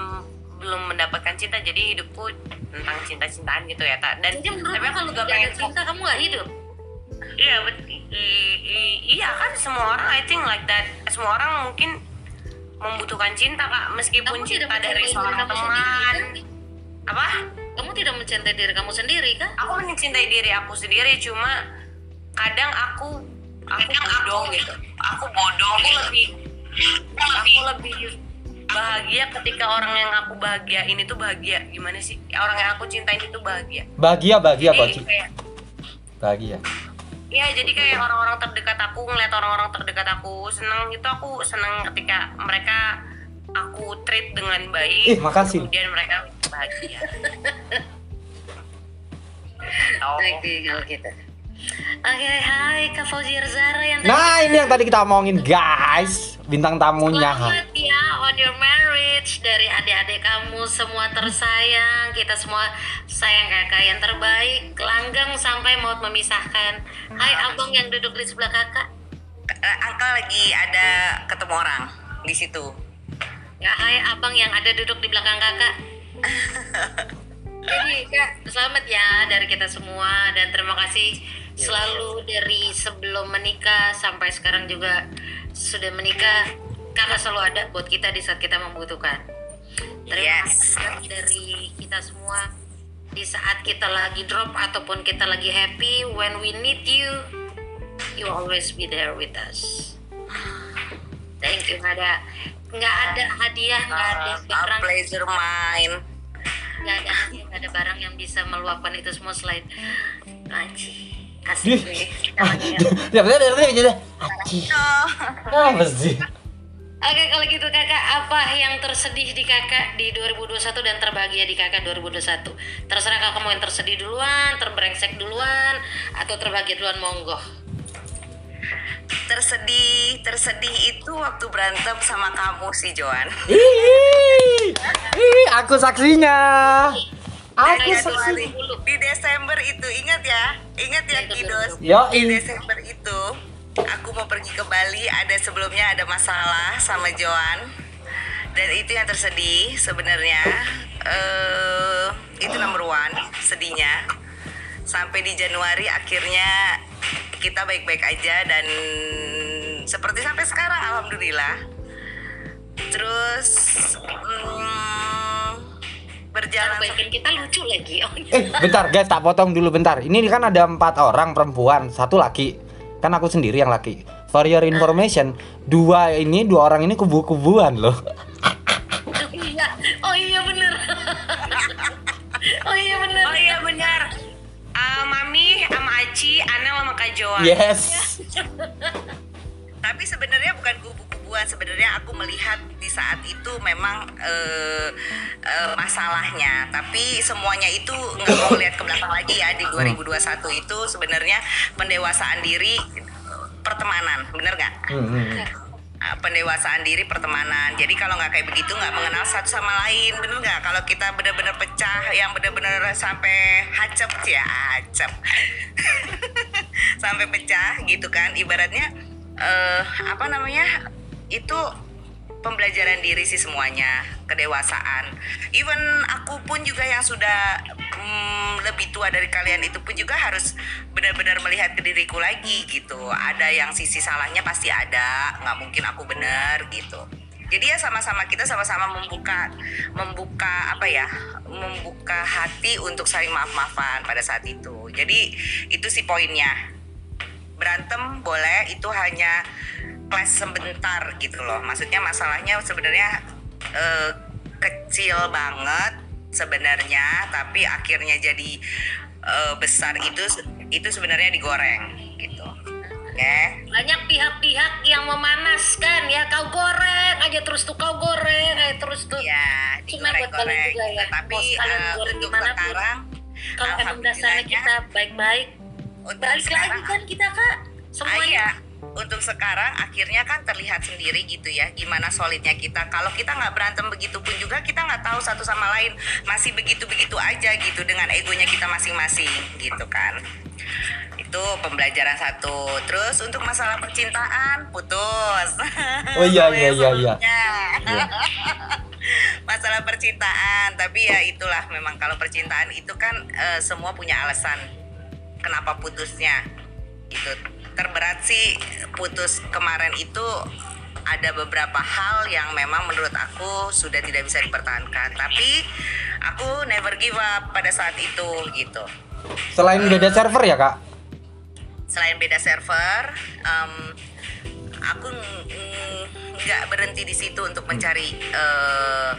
belum mendapatkan cinta jadi hidupku tentang cinta-cintaan gitu ya tak dan tapi aku kalau juga ada pengen cinta kamu nggak hidup. Iya iya kan semua orang I think like that semua orang mungkin membutuhkan cinta kak meskipun Kamu tidak cinta dari seorang teman. sendiri, apa? Kamu tidak mencintai diri kamu sendiri kan? Aku mencintai diri aku sendiri cuma kadang aku aku bodoh gitu. Aku bodoh. Aku lebih aku lebih bahagia ketika orang yang aku bahagiain itu bahagia. Gimana sih? Orang yang aku cintain itu bahagia. Bahagia bahagia Jadi kayak Bahagia. Iya, jadi kayak orang-orang terdekat aku ngeliat orang-orang terdekat aku seneng itu aku seneng ketika mereka aku treat dengan baik. Ih, makasih. Kemudian mereka bahagia. oh. Oke kalau gitu Oke, hai Kak Fauzia Zara yang tadi Nah, ini yang tadi kita omongin, guys. Bintang tamunya. Selamat ya on your marriage dari adik-adik kamu semua tersayang. Kita semua sayang kakak yang terbaik. Langgang sampai maut memisahkan. Hai abang yang duduk di sebelah kakak. Eh, Angka lagi ada ketemu orang di situ. ya hai abang yang ada duduk di belakang kakak. Jadi kak selamat ya dari kita semua. Dan terima kasih selalu dari sebelum menikah sampai sekarang juga sudah menikah kakak selalu ada buat kita di saat kita membutuhkan. Terima Yes. kasih dari kita semua. Di saat kita lagi drop ataupun kita lagi happy when we need you you always be there with us. Thank you ada nggak ada hadiah nggak ada Uh, barang pleasure mine. nggak ada hadiah nggak ada barang yang bisa meluapkan itu semua selain ngaji asik ya. Ya bener bener bener. Aci. Apa sih? Oke kalau gitu kakak apa yang tersedih di kakak di 2021 dan terbahagia di kakak 2021 Terserah kakak mau yang tersedih duluan, terbrengsek duluan Atau terbahagia duluan monggo Tersedih, tersedih itu waktu berantem sama kamu sih Joan. Ih, ih, aku saksinya. Aku. Januari, di Desember itu ingat ya, ingat ya Kidos. Yo, Di. Desember itu aku mau pergi ke Bali, ada sebelumnya ada masalah sama Joan. Dan itu yang tersedih sebenarnya. eh itu number one sedihnya. Sampai di Januari akhirnya kita baik-baik aja dan seperti sampai sekarang alhamdulillah. Terus mm, berjalan Perbaikan kita lucu lagi oh, iya. Eh, bentar guys, tak potong dulu bentar. Ini kan ada empat orang perempuan, satu laki. Kan aku sendiri yang laki. For your information, dua ini, dua orang ini kubu-kubuan loh. Oh iya, oh iya bener Oh iya bener Oh iya benar. Ah, Mami sama Aci, Anel sama Kak Joan. Yes. tapi sebenarnya bukan kubu-kubuan sebenarnya aku melihat di saat itu memang eh, eh, masalahnya. Tapi semuanya itu nggak mau lihat ke belakang lagi ya di 2021 itu sebenarnya pendewasaan diri pertemanan. Bener nggak? Hmm, hmm. Ah, pendewasaan diri pertemanan. Jadi kalau nggak kayak begitu nggak mengenal satu sama lain. Bener nggak? Kalau kita benar-benar pecah yang benar-benar sampai hacep ya hacep. Sampai pecah gitu kan. Ibaratnya eh apa namanya itu pembelajaran diri sih semuanya kedewasaan. Even aku pun juga yang sudah mm, lebih tua dari kalian itu pun juga harus benar-benar melihat ke diriku lagi gitu. Ada yang sisi salahnya pasti ada nggak mungkin aku benar gitu. Jadi ya sama-sama kita sama-sama membuka membuka apa ya membuka hati untuk saling maaf-maafan pada saat itu. Jadi itu sih poinnya. Berantem boleh itu hanya clash sebentar gitu loh. Maksudnya masalahnya sebenarnya eh, kecil banget sebenarnya tapi akhirnya jadi eh, besar itu itu sebenarnya digoreng gitu. Oke? Banyak pihak-pihak yang memanaskan ya kau goreng aja terus tuh kau goreng aja terus tuh ya Cuma buat kalian juga ya, tapi eh, goreng untuk sekarang kalau emang dasarnya kita baik-baik balik lagi kan kita kak. Ah, semuanya. iya. Untuk sekarang akhirnya kan terlihat sendiri gitu ya gimana solidnya kita. Kalau kita nggak berantem begitu pun juga kita nggak tahu satu sama lain masih begitu-begitu aja gitu dengan egonya kita masing-masing gitu kan. Itu pembelajaran satu. Terus untuk masalah percintaan putus. Oh iya, iya, iya, iya. Iya. masalah percintaan tapi ya itulah memang kalau percintaan itu kan eh, semua punya alasan kenapa putusnya gitu terberat sih. Putus kemarin itu ada beberapa hal yang memang menurut aku sudah tidak bisa dipertahankan. Tapi aku never give up pada saat itu gitu. Selain beda server ya kak? selain beda server em, aku ng- ng- nggak berhenti di situ untuk mencari eh,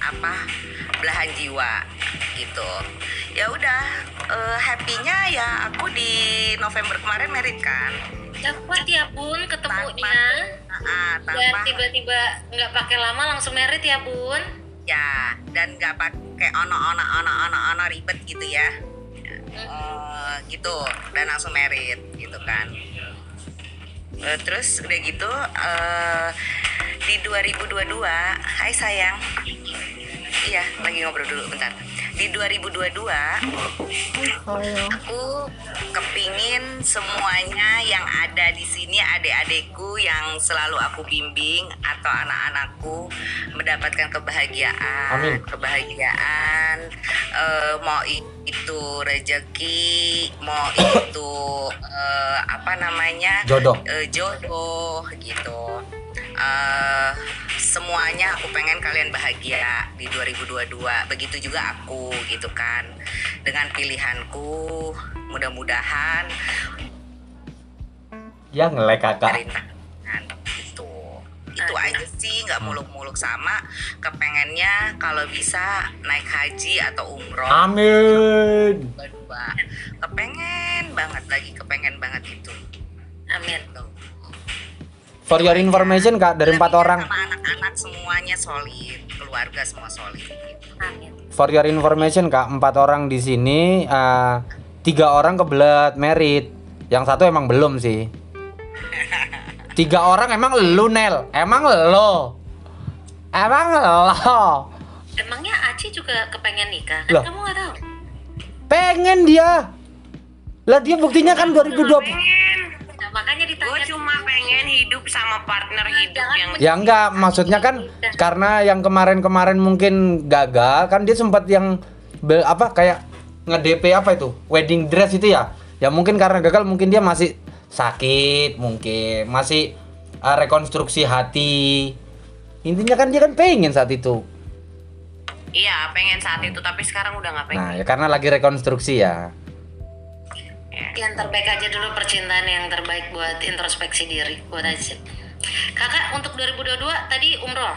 apa belahan jiwa gitu. Ya udah eh, happynya ya aku di November kemarin merit kan. Dapat ya bun ketemunya. Dan tanpa tiba-tiba nggak pakai lama langsung merit ya bun. ya dan nggak pakai ono ono ono ono ono ribet gitu ya. Eh, gitu dan langsung merit gitu kan. Eh, terus udah gitu eh, di 2022 hai sayang iya lagi ngobrol dulu bentar. Di 2022 aku kepingin semuanya yang ada di sini adik-adikku yang selalu aku bimbing atau anak-anakku mendapatkan kebahagiaan. Amin. kebahagiaan eh, mau itu rezeki mau itu eh, apa namanya? Jodoh. eh, jodoh gitu Eh, semuanya aku pengen kalian bahagia di 2022 begitu juga aku gitu kan. Dengan pilihanku mudah-mudahan Ya ngelek kakak. perintahan gitu. Itu aja sih nggak muluk-muluk sama. Kepengennya kalau bisa naik haji atau umroh. Amin. kepengen banget lagi kepengen banget itu Amin. For your information kak dari empat orang. sama anak-anak semuanya solid keluarga semua solid gitu. Amin. For your information kak empat orang di sini eh, tiga orang kebelet merit. Yang satu emang belum sih. Tiga orang emang lu Nel, emang lo, emang lo. Emangnya Aci juga kepengen nikah? Loh. Kan kamu nggak tahu. Pengen dia. Lah dia buktinya kan 2020. Nah, makanya gue ditanya. cuma pengen hidup sama partner hidup Jangan yang Ya enggak, maksudnya kan karena yang kemarin-kemarin mungkin gagal kan dia sempat yang be- apa kayak nge-DP apa itu? Wedding dress itu ya. Ya mungkin karena gagal mungkin dia masih sakit mungkin, masih uh, rekonstruksi hati. Intinya kan dia kan pengen saat itu. iya pengen saat itu tapi sekarang udah nggak pengen Nah, ya karena lagi rekonstruksi ya. Yang terbaik aja dulu percintaan yang terbaik buat introspeksi diri buat Aci. Kakak untuk 2022 tadi umroh,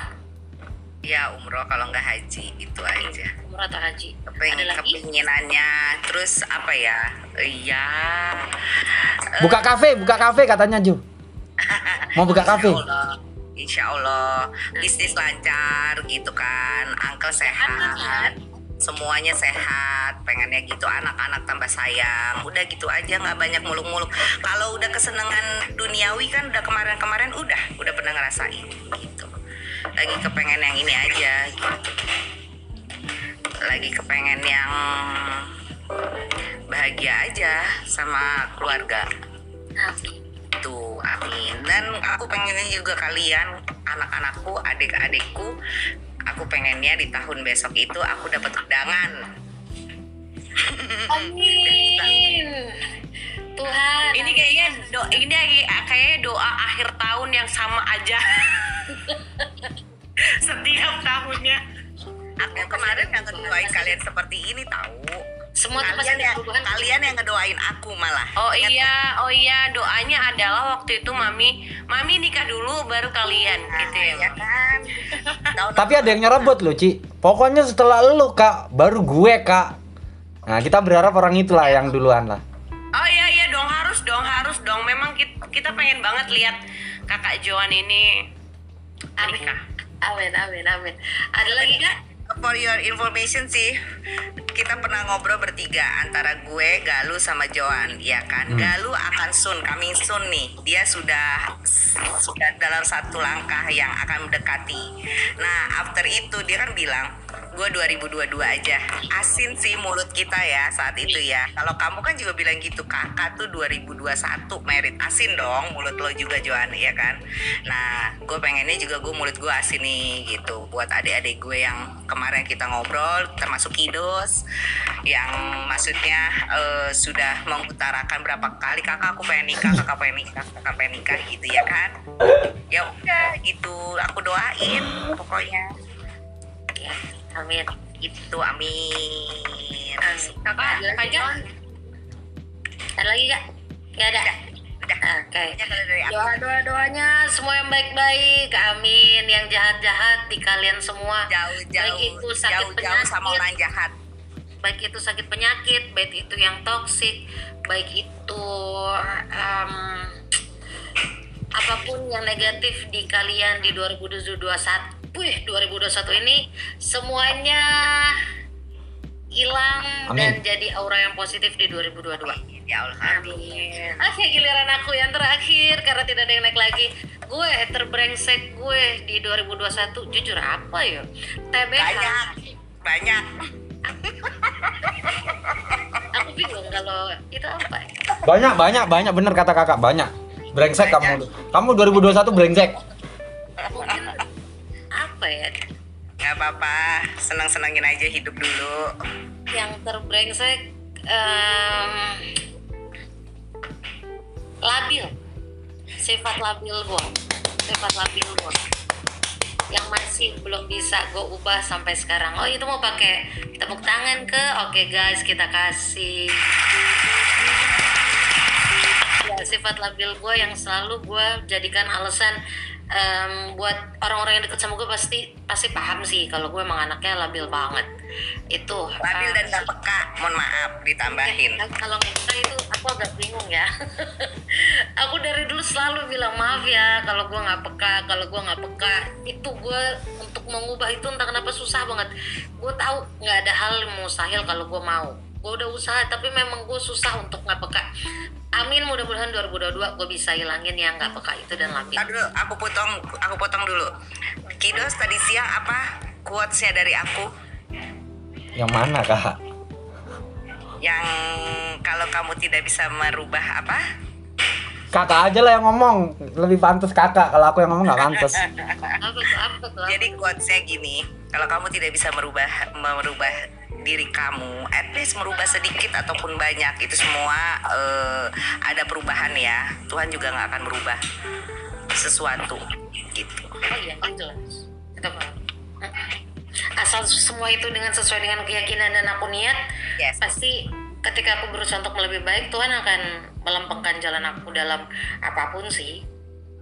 ya umroh kalau nggak haji itu aja. Umroh atau haji. Kepeng, Ada lagi? kepinginannya. Terus apa ya? Iya. Buka kafe, buka kafe katanya Ju. Mau buka kafe. Insya Allah, bisnis lancar gitu kan, Uncle sehat, semuanya sehat, pengennya gitu anak-anak tambah sayang, udah gitu aja nggak banyak muluk-muluk. Kalau udah kesenangan duniawi kan udah kemarin-kemarin udah, udah pernah ngerasain gitu. Lagi kepengen yang ini aja gitu. Lagi kepengen yang bahagia aja sama keluarga. Tuh, amin. Dan aku pengennya juga kalian, anak-anakku, adik-adikku, aku pengennya di tahun besok itu aku dapat undangan. Amin. Tuhan. ini kayaknya do ini lagi- kayaknya doa akhir tahun yang sama aja setiap tahunnya Aku kemarin nggak ngedoain kalian seperti ini tahu. Semua tuh pasti Kalian ada yang perubahan. kalian yang ngedoain aku malah. oh Ingat, iya oh iya doanya adalah waktu itu mami mami nikah dulu baru kalian gitu ya ya kan? Tapi ada yang nyerobot loh, Ci. Pokoknya setelah lu, Kak, baru gue, Kak. Nah, kita berharap orang itulah yang duluan lah. Oh iya iya dong harus dong harus dong. Memang kita, kita pengen banget lihat kakak Joan ini menikah. Amin, amin, amin. Ada lagi kak? For your information sih, kita pernah ngobrol bertiga antara gue, Galuh sama Joan, ya kan? Galuh akan soon, coming soon nih. Dia sudah sudah dalam satu langkah yang akan mendekati. Nah, after itu dia kan bilang, gue 2022 aja. Asin sih mulut kita ya saat itu ya. Kalau kamu kan juga bilang gitu, kakak tuh 2021 merit. Asin dong mulut lo juga Joan, ya kan? Nah, gue pengennya juga gue mulut gue asin nih gitu. Buat adik-adik gue yang kemarin kita ngobrol, termasuk Kidos. yang maksudnya eh, sudah mengutarakan berapa kali kakak aku pengen nikah kakak pengen nikah kakak pengen nikah gitu ya kan ya udah gitu aku doain pokoknya ya amin. Itu amin. Kakak ada lagi ada lagi gak nggak ada? Udah. Oke. Kalau dari aku. Doa doa doanya semua yang baik baik amin. Yang jahat jahat di kalian semua. Jauh baik jauh itu sakit jauh jauh sama penyakit. orang jahat. Baik itu sakit penyakit baik itu yang toksik baik itu em, apa pun yang negatif di kalian di 2021 wih 2021 ini semuanya hilang dan Amin. jadi aura yang positif di 2022 ya Allah Amin. Oke giliran aku yang terakhir karena tidak ada yang naik lagi. Gue terbrengsek gue di 2021 jujur apa ya? TBH. banyak banyak Aku bingung kalau itu apa ya? Banyak, banyak, banyak bener kata kakak, banyak. Brengsek kamu. Kamu 2021 brengsek. Mungkin apa ya? nggak apa-apa senang senangin aja hidup dulu Yang terbrengsek em, labil. Sifat labil gue. Sifat labil gue. Yang masih belum bisa gue ubah sampai sekarang. Oh itu mau pakai tepuk tangan ke? Oke guys kita kasih. ya sifat labil gue yang selalu gue jadikan alasan em, buat orang-orang yang deket sama gue pasti pasti paham sih kalau gue emang anaknya labil banget itu labil eh, dan gak peka mohon maaf ditambahin Ya, kalau nggak itu aku agak bingung ya. aku dari dulu selalu bilang maaf ya kalau gue nggak peka, kalau gue nggak peka itu gue untuk mengubah itu entah kenapa susah banget. Gue tahu nggak ada hal yang mustahil kalau gue mau. Gue udah usaha tapi memang gue susah untuk nggak peka. Amin mudah-mudahan 2022 gue bisa hilangin yang nggak peka itu dan labil. Ntar dulu aku potong aku potong dulu Kidos tadi siang apa quotesnya dari aku Yang mana kak? yang kalau kamu tidak bisa merubah apa Kakak aja lah yang ngomong. Lebih pantas kakak. Kalau aku yang ngomong nggak pantas. Jadi quotesnya gini kalau kamu tidak bisa merubah merubah diri kamu at least merubah sedikit ataupun banyak itu semua eh, ada perubahan ya Tuhan juga nggak akan merubah sesuatu gitu Oh iya, itu jelas. Asal semua itu dengan sesuai dengan keyakinan dan aku niat, Yes. pasti ketika aku berusaha untuk lebih baik, Tuhan akan melempengkan jalan aku dalam apa pun sih.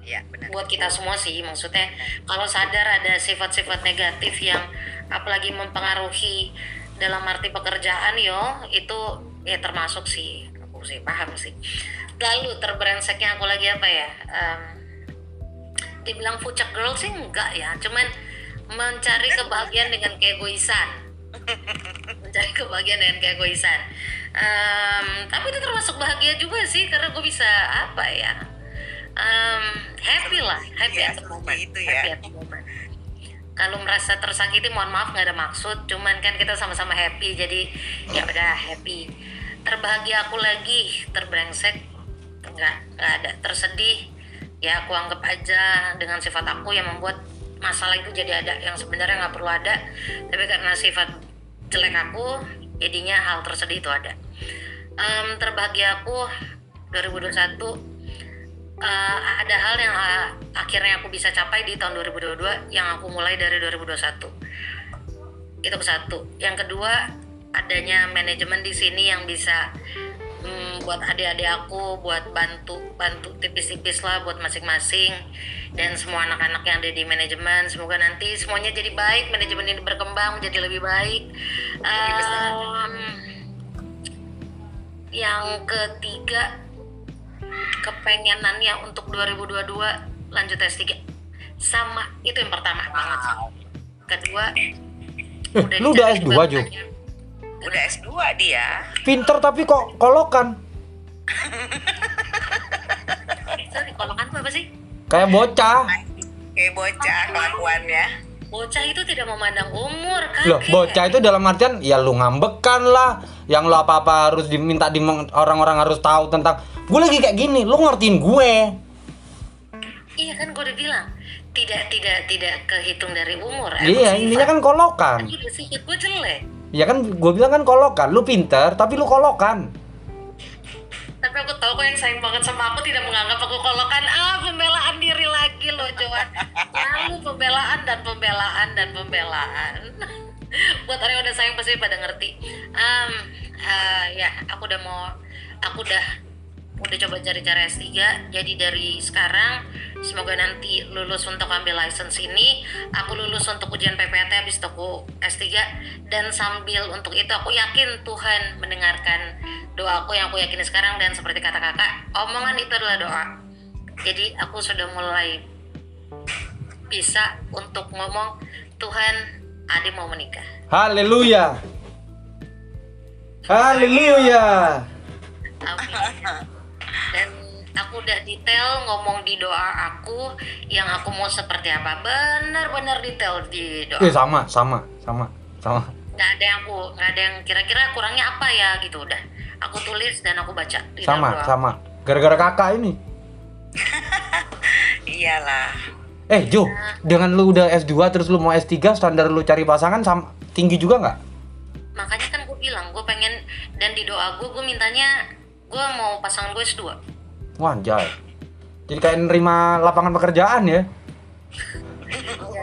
ya benar Buat kita semua sih, maksudnya kalau sadar ada sifat-sifat negatif yang apalagi mempengaruhi dalam arti pekerjaan yo, itu ya termasuk sih, aku sih paham sih. Lalu terberengseknya aku lagi apa ya? Em, dibilang puncak girl sih enggak ya cuman mencari kebahagiaan dengan keegoisan mencari kebahagiaan dengan keegoisan Em, tapi itu termasuk bahagia juga sih karena gue bisa apa ya Em, happy lah happy Iya, at the moment itu ya. happy at the moment kalau merasa tersakiti mohon maaf nggak ada maksud. Cuman kan kita sama-sama happy jadi ya udah happy. Terbahagia aku lagi terbrengsek nggak nggak ada tersedih. Ya aku anggap aja dengan sifat aku yang membuat masalah itu jadi ada yang sebenarnya nggak perlu ada. Tapi karena sifat jelek aku jadinya hal tersedih itu ada. Em, terbahagia aku 2021 eh, ada hal yang eh, akhirnya aku bisa capai di tahun 2022 yang aku mulai dari 2021 itu satu. Yang kedua adanya manajemen di sini yang bisa mm, buat adik-adik aku buat bantu bantu tipis-tipis lah buat masing-masing. Dan semua anak-anak yang ada di manajemen semoga nanti semuanya jadi baik manajemen ini berkembang menjadi lebih baik. Em, yang ketiga kepengenannya untuk 2022 lanjut S3 sama itu yang pertama banget kedua Eh, lu udah dicari S2, Ju? bapaknya. udah S2 dia Pinter tapi kok kolokan. Sorry, kolokan apa sih? Kayak bocah. kayak bocah kelakuannya Bocah itu tidak memandang umur, kakek. Loh, bocah itu dalam artian ya lu ngambekan lah. Yang lu apa-apa harus diminta di orang-orang harus tahu tentang gue lagi kayak gini, lu ngertiin gue. Iya kan gue udah bilang tidak tidak tidak kehitung dari umur. Iya, intinya kan kolokan. Gue jelek. Ya kan gue bilang kan kolokan, lu pinter tapi lu kolokan. Tapi aku tahu kok yang sayang banget sama aku tidak menganggap aku kolokan. Ah, pembelaan diri lagi loh, Joan. Lalu pembelaan dan pembelaan dan pembelaan. Buat orang yang udah sayang pasti pada ngerti. Um, eh, ya, aku udah mau, aku udah udah coba cari cara S3 jadi dari sekarang semoga nanti lulus untuk ambil license ini aku lulus untuk ujian PPT habis itu aku S3 dan sambil untuk itu aku yakin Tuhan mendengarkan doa aku yang aku yakini sekarang dan seperti kata kakak omongan itu adalah doa jadi aku sudah mulai bisa untuk ngomong Tuhan Ade mau menikah Haleluya. Haleluya. Amin. Dan aku udah detail ngomong di doa aku yang aku mau seperti apa. Benar-benar detail di doa. Eh sama, sama, sama, sama. Nggak ada yang aku, nggak ada yang kira-kira kurangnya apa ya gitu udah. Aku tulis dan aku baca di Sama, doa. sama. Gara-gara kakak ini. Iyalah. Eh Jo, dengan lu udah S2 terus lu mau S3 standar lu cari pasangan sama tinggi juga nggak? Makanya kan gue bilang gue pengen dan di doa gue gue mintanya gue mau pasangan gue S2. Wah, anjay. Jadi kayak nerima lapangan pekerjaan ya.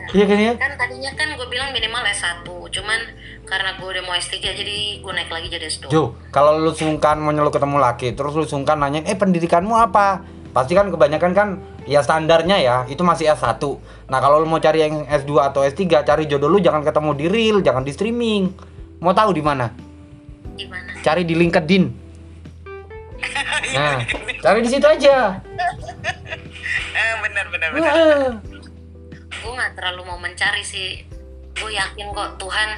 Iya kan ya? Kan tadinya kan gue bilang minimal S1, cuman karena gue udah mau S3 jadi gue naik lagi jadi S2. Jo, kalau lu sungkan mau nyeluk ketemu laki, terus lu sungkan nanyain, eh pendidikanmu apa? Pasti kan kebanyakan kan ya standarnya ya, itu masih S1. Nah kalau lu mau cari yang S2 atau S3, cari jodoh lu jangan ketemu di real, jangan di streaming. Mau tahu di mana? Gimana? Cari di LinkedIn. Nah, cari di situ aja. Eh, benar benar benar. Wah. gue nggak terlalu mau mencari sih gue yakin kok Tuhan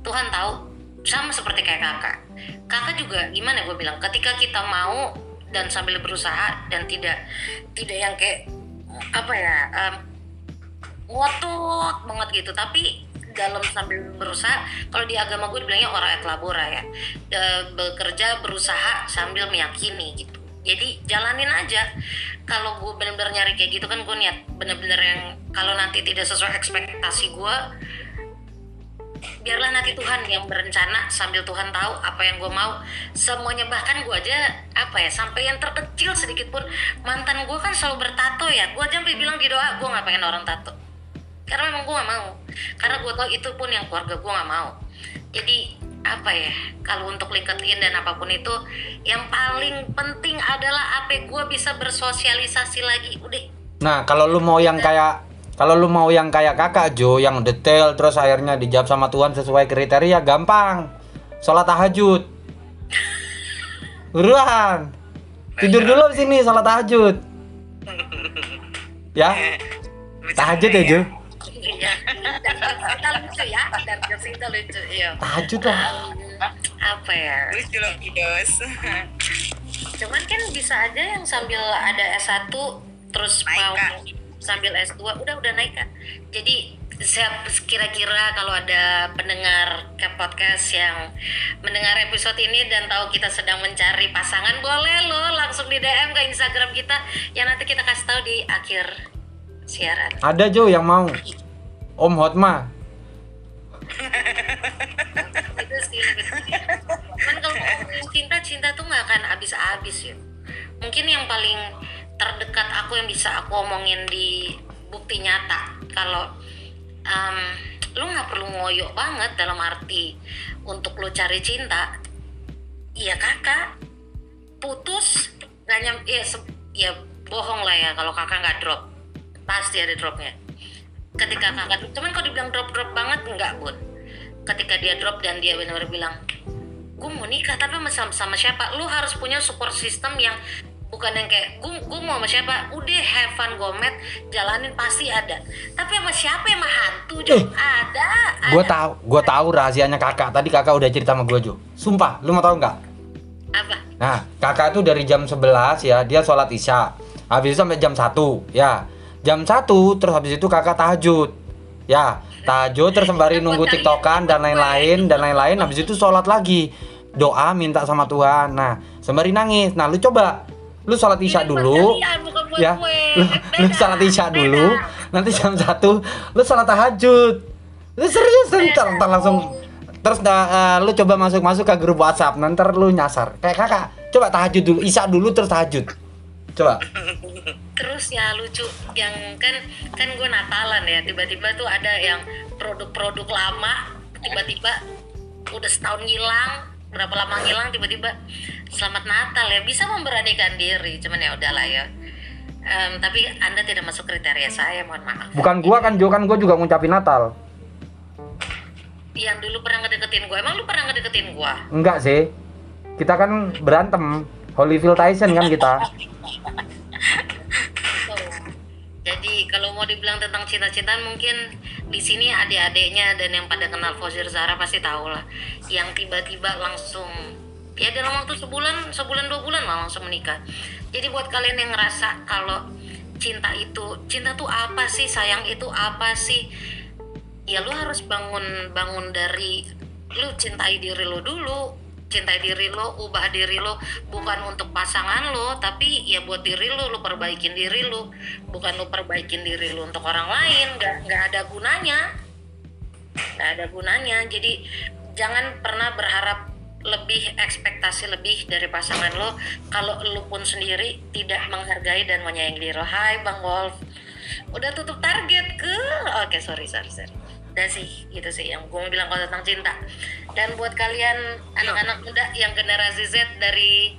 Tuhan tahu sama seperti kayak kakak kakak juga gimana gue bilang ketika kita mau dan sambil berusaha dan tidak tidak yang kayak apa ya em, ngotot banget gitu tapi dalam sambil berusaha kalau di agama gue bilangnya orang et labora ya. E, bekerja berusaha sambil meyakini gitu. Jadi jalanin aja. Kalau gue bener-bener nyari kayak gitu kan gue niat bener-bener yang kalau nanti tidak sesuai ekspektasi gue biarlah nanti Tuhan yang berencana sambil Tuhan tahu apa yang gue mau. Semuanya bahkan gue aja apa ya sampai yang terkecil sedikit pun mantan gue kan selalu bertato ya. Gue aja sampai bilang di doa gue nggak pengen orang tato karena memang gue nggak mau karena gue tahu itu pun yang keluarga gue nggak mau jadi apa ya kalau untuk LinkedIn dan apa pun itu yang paling penting adalah apa gue bisa bersosialisasi lagi udah Nah, kalau lu mau yang kayak kalau lu mau yang kayak kakak Jo yang detail terus akhirnya dijawab sama Tuhan sesuai kriteria gampang. Sholat tahajud. Buruan. Tidur dulu di sini sholat tahajud. Ya, tahajud ya Jo. Iya, dan kita lucu ya, dan kita lucu, iya. Tahajud lah. Apa ya? Lucu loh Fidos. Cuman kan bisa aja yang sambil ada S1 terus Naik, mau Kak. sambil S2 udah udah naik Kak. Jadi saya kira-kira kalau ada pendengar ke podcast yang mendengar episode ini dan tahu kita sedang mencari pasangan boleh lo langsung di DM ke Instagram kita yang nanti kita kasih tahu di akhir siaran. Ada Jo yang mau. Om Hotma. itu sih kalau cinta cinta tuh nggak akan habis-habis ya. Mungkin yang paling terdekat aku yang bisa aku omongin di bukti nyata kalau em, lu nggak perlu ngoyo banget dalam arti untuk lu cari cinta. Iya kakak putus nggak nyam ya, ya bohong lah ya kalau kakak nggak drop. Pasti ada dropnya ketika kakak cuman kalau dibilang drop drop banget enggak bun ketika dia drop dan dia benar-benar bilang gue mau nikah tapi sama, sama siapa lu harus punya support system yang bukan yang kayak gue gue mau sama siapa udah have fun gomet jalanin pasti ada tapi sama siapa yang mah hantu Jo Eh. ada Gue tahu, gue tahu rahasianya kakak. Tadi kakak udah cerita sama gue Jo. Sumpah, lu mau tahu nggak? apa Nah, kakak tuh dari jam 11 ya, dia sholat isya. Habis itu sampai jam 1, ya. Jam 1, terus habis itu kakak tahajud. Ya, tahajud terus sembari nunggu tiktokan dan lain-lain, dan lain-lain. Habis itu sholat lagi. Doa minta sama Tuhan. Nah, sembari nangis. Nah, lu coba. Lu sholat isya dulu. Ya, lu, lu sholat isya dulu. Nanti jam 1, lu sholat tahajud. Lu serius, ntar, ntar langsung terus uh, lu coba masuk-masuk ke grup WhatsApp nanti lu nyasar kayak kakak coba tahajud dulu isak dulu terus tahajud coba terus ya lucu yang kan kan gue Natalan ya tiba-tiba tuh ada yang produk-produk lama tiba-tiba udah setahun ngilang berapa lama ngilang tiba-tiba selamat Natal ya. Bisa memberanikan diri cuman ya udahlah ya. Em, tapi anda tidak masuk kriteria saya mohon maaf. Bukan gua kan Jo kan gua juga ngucapin Natal. Yang dulu pernah ngedeketin gue emang lu pernah ngedeketin gue enggak sih. Kita kan berantem. Holyfield Tyson kan kita. Jadi kalau mau dibilang tentang cinta-cintaan mungkin di sini adik-adiknya dan yang pada kenal Fozir Zara pasti tahu lah. Yang tiba-tiba langsung ya dalam waktu sebulan, sebulan dua bulan lah langsung menikah. Jadi buat kalian yang ngerasa kalau cinta itu, cinta tuh apa sih, sayang itu apa sih? Ya lu harus bangun bangun dari lu cintai diri lu dulu cintai diri lo, ubah diri lo bukan untuk pasangan lo, tapi ya buat diri lo, lo perbaikin diri lo, bukan lo perbaikin diri lo untuk orang lain, nggak nggak ada gunanya, nggak ada gunanya. Jadi jangan pernah berharap lebih ekspektasi lebih dari pasangan lo kalau lo pun sendiri tidak menghargai dan menyayangi diri lo. Hai Bang Wolf, udah tutup target ke? Oke sorry sorry sorry. Udah sih gitu sih yang gue mau bilang kalau tentang cinta. Dan buat kalian anak-anak muda yang generasi Z dari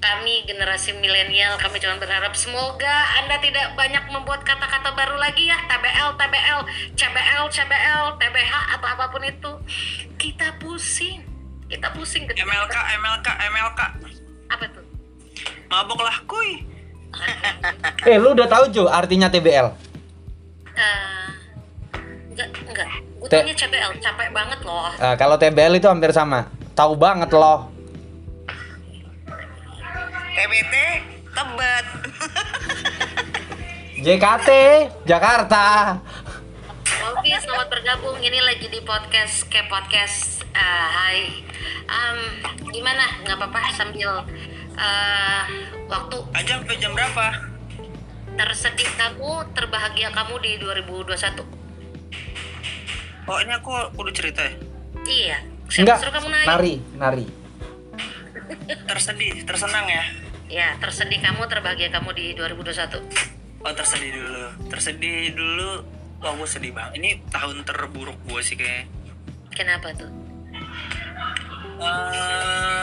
kami generasi milenial kami cuma berharap semoga anda tidak banyak membuat kata-kata baru lagi ya. TBL TBL CBL CBL TBH atau apa pun itu. Kita pusing. Kita pusing ketika MLK MLK MLK apa tuh? Mabok lah kuy eh lu udah tahu Jo artinya TBL Eh, enggak enggak gue tanya CBL capek banget loh Eh, kalau TBL itu hampir sama tahu banget loh TBT tebet. JKT Jakarta Oke, selamat bergabung. Ini lagi di podcast ke podcast. Eh, hai, Em, gimana? Nggak apa-apa sambil eh, waktu aja sampai jam berapa tersedih kamu, terbahagia kamu di 2021. Oh ini aku kudu cerita ya Iya. Siapa enggak suruh kamu naik? nari nari tersedih tersenang ya Ya, tersedih kamu, terbahagia kamu di 2021. oh tersedih dulu tersedih dulu wah gue sedih banget ini tahun terburuk gue sih kayak Kenapa tuh? Eh,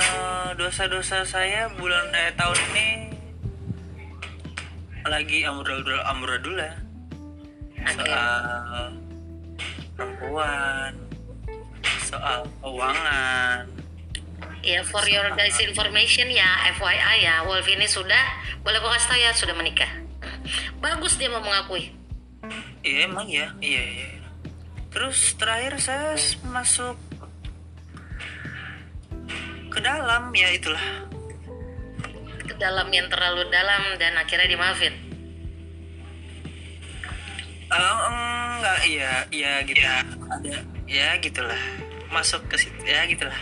dosa-dosa saya bulan eh tahun ini lagi amburadul amburadul ya Oke. soal perempuan soal keuangan Ya, for your guys information ya, FYI ya, Wolf ini sudah, boleh gue kasih tau ya, sudah menikah. Bagus dia mau mengakui. iya emang ya iya iya terus terakhir saya masuk ke dalam ya itulah Ke dalam yang terlalu dalam dan akhirnya dimaafin. Eh, enggak iya iya gitu. Ada ya gitulah. Masuk ke situ ya gitulah.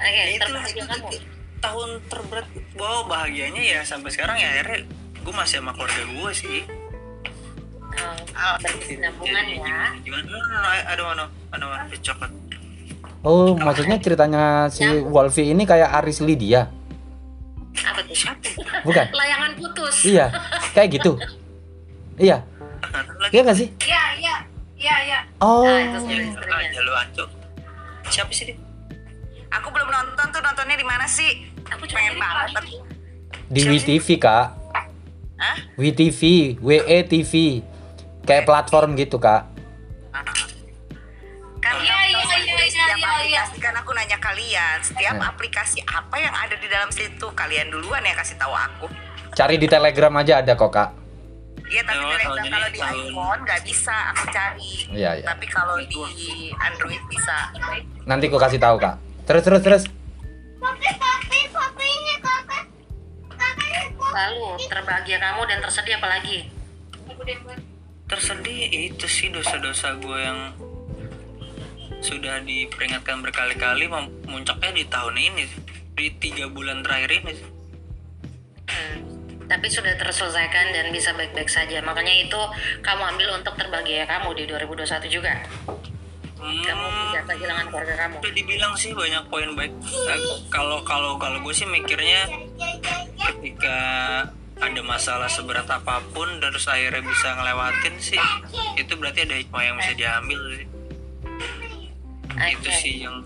Oke, ya itulah terbahagia itu, kamu. itu tahun terberat. Wow bahagianya ya sampai sekarang ya. Akhirnya gue masih sama keluarga gue sih. Oh, berkesinambungan Jadi, ya. gimana aduh aduh aduh aduh coklat. Oh maksudnya ceritanya si Wolfie ini kayak Aris Lydia? Apa tuh? bukan? Layangan putus. iya kayak gitu iya lagi iya nggak sih Iya, iya, iya, iya. oh Nah, itu sendiri istrinya. aja lu anco siapa sih dia Aku belum nonton tuh nontonnya di mana sih? Aku cuma Pengen banget. di WTV kak Hah? WTV WETV kayak platform gitu kak Kan Iya, iya, iya, iya, iya, iya. aplikasi kan aku nanya kalian setiap Ya. aplikasi apa yang ada di dalam situ kalian duluan yang kasih tahu aku. cari di Telegram aja ada kok kak Iya tapi Oh, ini kalau di tahun- iPhone nggak bisa aku cari. Iya, iya. Tapi kalau di Android bisa. nanti aku kasih tahu kak terus terus terus Lalu terbahagia kamu dan tersedih apa lagi? tersedih itu sih dosa-dosa gue yang sudah diperingatkan berkali-kali mem- muncaknya di tahun ini di tiga bulan terakhir ini Hmm, tapi sudah terselesaikan dan bisa baik-baik saja. Makanya itu kamu ambil untuk terbahagia kamu di 2021 juga. kamu tidak kehilangan keluarga kamu udah dibilang sih banyak poin baik Eh, kalau kalau kalau gue sih mikirnya ketika ada masalah seberat apa pun terus akhirnya bisa ngelewatin sih itu berarti ada hikmah yang bisa diambil sih itu Oke. sih yang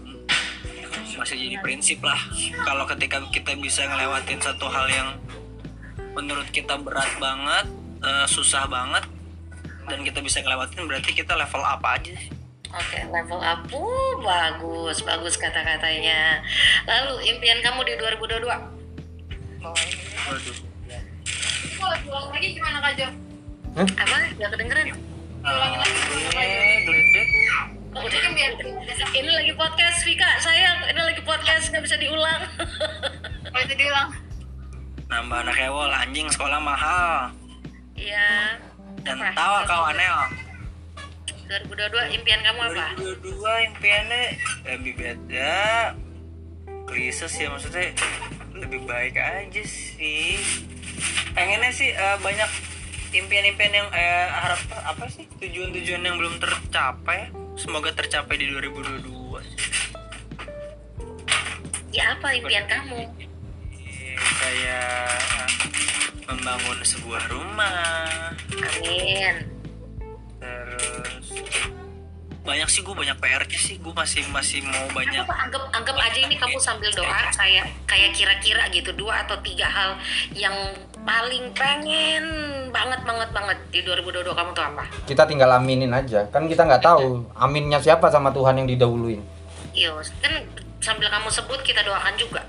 masih jadi prinsip lah kalau ketika kita bisa ngelewatin satu hal yang menurut kita berat banget eh, susah banget dan kita bisa ngelewatin berarti kita level apa aja sih Oke, level up. Uh, bagus, bagus kata-katanya. Lalu impian kamu di 2022? Waduh. Apa? Gak kedengeran? Eh, geledek. Oh, udah. Ini lagi podcast, Vika. Sayang, ini lagi podcast, nggak bisa diulang. Bisa diulang. Nambah anak ewol anjing sekolah mahal Iya. dan Apa? tawa kau anel 2022 impian kamu apa? 2022 impiannya lebih beda klise sih maksudnya lebih baik aja sih pengennya sih eh, banyak impian-impian yang eh, harap apa sih tujuan-tujuan yang belum tercapai semoga tercapai di 2022 Ya apa impian kamu? Eh, kayak membangun sebuah rumah Amin. terus banyak sih gue banyak PR nya sih gue masih masih mau banyak Apa anggap anggap aja ini kamu sambil doa kayak kayak kira-kira gitu dua atau tiga hal yang paling pengen banget banget banget di 2022 kamu tuh apa? Kita tinggal aminin aja. Kan kita nggak tahu aminnya siapa sama Tuhan yang didahuluin. Yo, kan sambil kamu sebut kita doakan juga.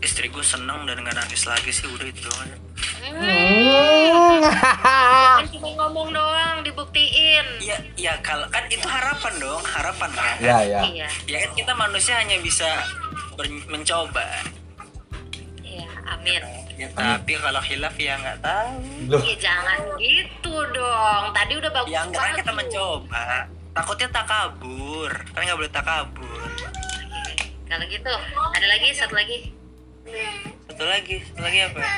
Istri gue seneng dan nggak nangis lagi sih udah itu doang Hmm. Kan cuma ngomong doang, dibuktiin. ya ya kalau kan itu harapan dong harapan kan ya ya. Iya, ya kan kita manusia hanya bisa ber- mencoba iya, amin. ya tapi kalau hilaf ya nggak tahu Loh, Ya jangan gitu dong. Tadi udah bagus ya enggak kan banget kita mencoba takutnya takabur kan nggak boleh takabur Oke, Kalau gitu, ada lagi satu lagi. Satu lagi satu lagi apa ya?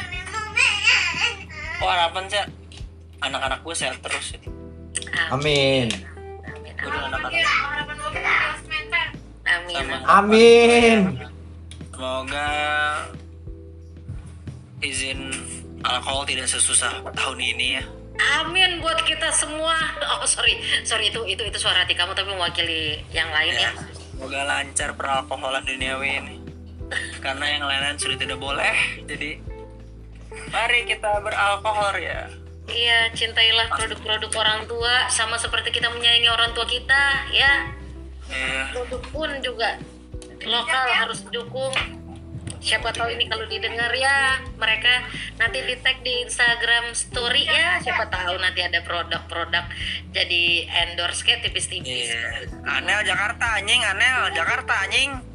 oh harapan sih anak-anak gue sehat terus sih amin. Amin. anak-anak Amin. sama Amin. Semoga izin alkohol tidak sesusah tahun ini ya. Amin buat kita semua. Oh sorry, sorry itu itu itu suara hati kamu tapi mewakili yang lain ya. ya. Semoga lancar peralkoholan duniawi ini. Karena yang lain-lain sudah tidak boleh. Jadi mari kita beralkohol ya. Iya, cintailah produk-produk orang tua sama seperti kita menyayangi orang tua kita, ya. Iya. Produk pun juga lokal harus didukung. Siapa tahu ini kalau didengar ya, mereka nanti di tag di Instagram story ya. Siapa tahu nanti ada produk-produk jadi endorse kayak tipis-tipis. Iya. Anel Jakarta anjing, Anel Jakarta anjing.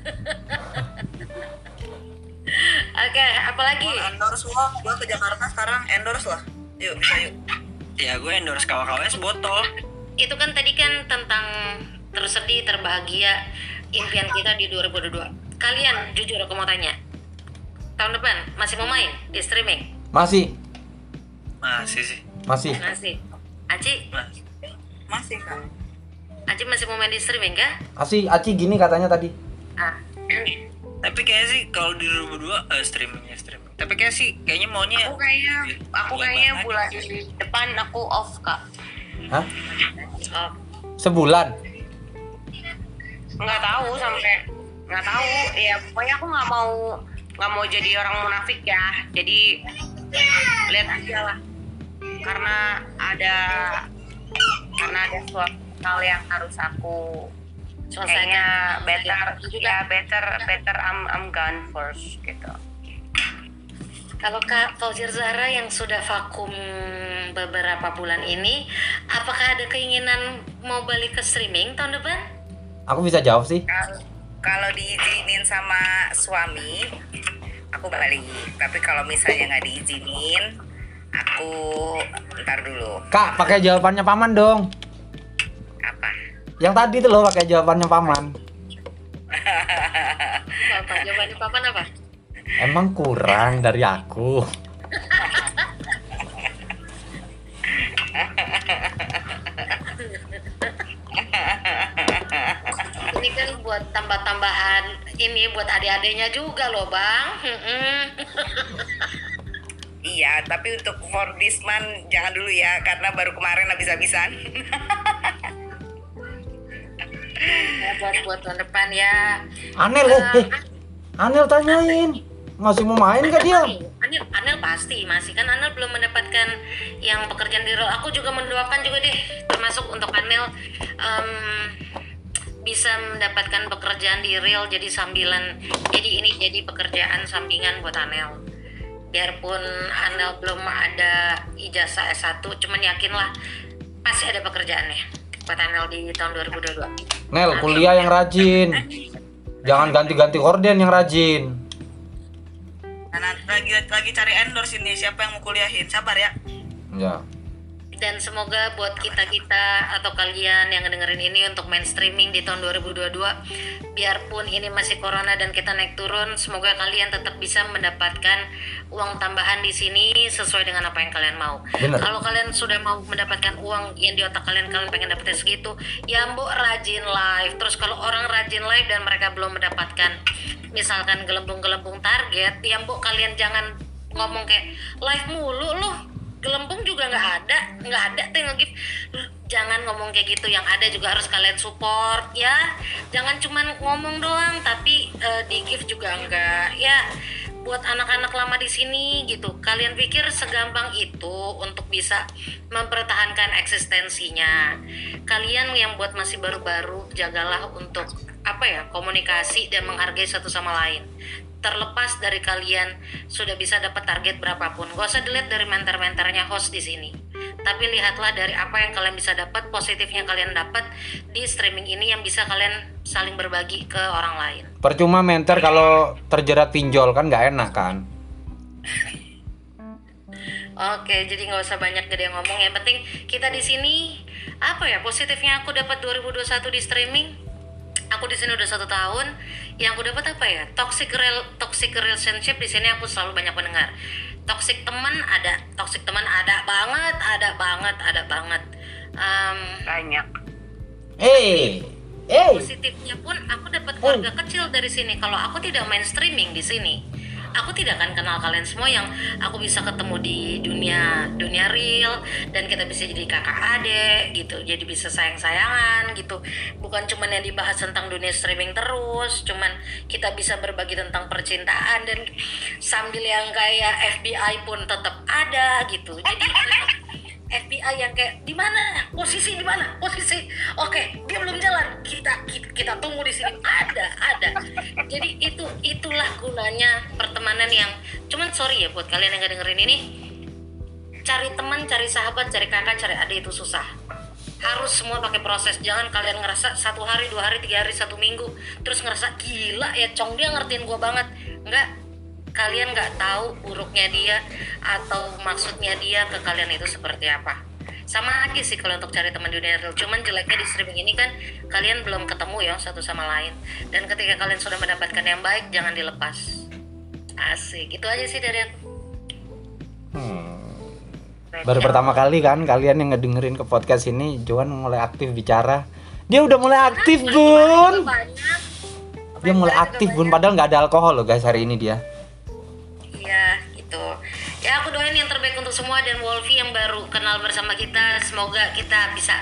Oke, apalagi? endorse lo gue ke Jakarta sekarang endorse lah yuk bisa yuk Ya gue endorse KWKWS botol. Itu kan tadi kan tentang tersedih, terbahagia, impian kita di 2022. Kalian jujur aku mau tanya. Tahun depan masih mau main di streaming? Masih, Masih sih. masih. Masih. Aci, Masih. masih kan Aci masih mau main di streaming kah? Aci, Aci gini katanya tadi. Ah, Tapi kayaknya sih kalau di 2022 eh, streaming ya streaming. Tapi kayak sih kayaknya maunya Aku kayaknya aku kayaknya bulan depan aku off kak. Hah? Sebulan? Nggak tahu sampai nggak tahu. Ya pokoknya aku nggak mau nggak mau jadi orang munafik ya. Jadi lihat aja lah. Karena ada karena ada suatu hal yang harus aku kayaknya better ya better better I'm I'm gone first gitu. kalau Kak Fauzir Zahra yang sudah vakum beberapa bulan ini, apakah ada keinginan mau balik ke streaming tahun depan? Aku bisa jawab sih. Kal- kalau diizinin sama suami aku balik tapi kalau misalnya nggak diizinin aku ntar dulu Kak, pakai jawabannya paman dong. apa yang tadi tuh loh pakai jawabannya paman. apa? Jawabannya paman apa? Emang kurang dari aku. ini kan buat tambah-tambahan ini buat adik-adiknya juga loh bang iya tapi untuk for this man jangan dulu ya karena baru kemarin habis-habisan Ya, buat buat tahun depan ya Anel eh, eh. Anel tanyain. Masih mau main gak dia? Anil, Anil pasti masih kan Anil belum mendapatkan yang pekerjaan di role. Aku juga mendoakan juga deh termasuk untuk Anil em, bisa mendapatkan pekerjaan di real jadi sambilan jadi ini jadi pekerjaan sampingan buat Anel biarpun Anel belum ada ijazah S1 cuman yakinlah pasti ada pekerjaannya buat Anel di tahun 2022 Nel, kuliah yang rajin. Jangan ganti-ganti horden yang rajin. Nah, lagi lagi cari endorse ini siapa yang mau kuliahin sabar ya Ya. Dan semoga buat kita kita atau kalian yang ngedengerin ini untuk main streaming di tahun 2022 biarpun ini masih corona dan kita naik turun semoga kalian tetap bisa mendapatkan uang tambahan di sini sesuai dengan apa yang kalian mau. Bener. kalau kalian sudah mau mendapatkan uang yang di otak kalian kalian pengen dapetin segitu ya mbok rajin live. Terus kalau orang rajin live dan mereka belum mendapatkan misalkan gelembung-gelembung target ya mbok kalian jangan ngomong kayak live mulu loh gelembung juga nggak ada nggak ada tuh yang Lu jangan ngomong kayak gitu. Yang ada juga harus kalian support ya. Jangan cuman ngomong doang tapi eh, di give juga enggak ya. Buat anak-anak lama di sini gitu. Kalian pikir segampang itu untuk bisa mempertahankan eksistensinya. Kalian yang buat masih baru-baru jagalah untuk apa ya komunikasi dan menghargai satu sama lain terlepas dari kalian sudah bisa dapat target berapapun gak usah dilihat dari mentor-mentornya host di sini tapi lihatlah dari apa yang kalian bisa dapat positifnya kalian dapat di streaming ini yang bisa kalian saling berbagi ke orang lain Percuma mentor kalau terjerat pinjol kan nggak enak kan? Oke, jadi nggak usah banyak gede ngomong. Yang penting kita di sini apa ya positifnya aku dapat 2021 di streaming. Aku di sini udah satu tahun. Yang aku dapat apa ya? Toxic real toxic relationship di sini aku selalu banyak mendengar. Toxic teman ada, toxic teman ada banget, ada banget, ada banget. Em, Banyak. Eh, eh. positifnya pun aku dapat keluarga kecil dari sini kalau aku tidak main streaming di sini aku tidak akan kenal kalian semua yang aku bisa ketemu di dunia dunia real dan kita bisa jadi kakak adik gitu. Jadi bisa sayang sayangan gitu. Bukan cuman yang dibahas tentang dunia streaming terus cuman kita bisa berbagi tentang percintaan dan sambil yang kayak FBI pun tetap ada gitu. Jadi FBI yang kayak di mana? Posisi di mana? Posisi. Oke dia belum jalan. Kita kita, kita tunggu di sini. Ada ada. Jadi itu itulah gunanya pertemanan yang cuman sorry ya buat kalian yang gak dengerin ini. Cari teman cari sahabat cari kakak cari adik itu susah. Harus semua pakai proses. Jangan kalian ngerasa satu hari dua hari tiga hari satu minggu terus ngerasa gila ya cong dia ngertiin gua banget. Enggak kalian nggak tahu buruknya dia atau maksudnya dia ke kalian itu seperti apa. Sama aja sih kalau untuk cari teman dunia real. Cuman jeleknya di streaming ini kan kalian belum ketemu ya satu sama lain. Dan ketika kalian sudah mendapatkan yang baik jangan dilepas. Asik. Itu aja sih dari aku. Baru pertama kali kan kalian yang ngedengerin ke podcast ini, Joan mulai aktif bicara. Dia udah mulai aktif, Bun. banyak. Dia mulai aktif, Bun. Padahal nggak ada alkohol loh guys hari ini dia. Semua Dan Wolfie yang baru kenal bersama kita Semoga kita bisa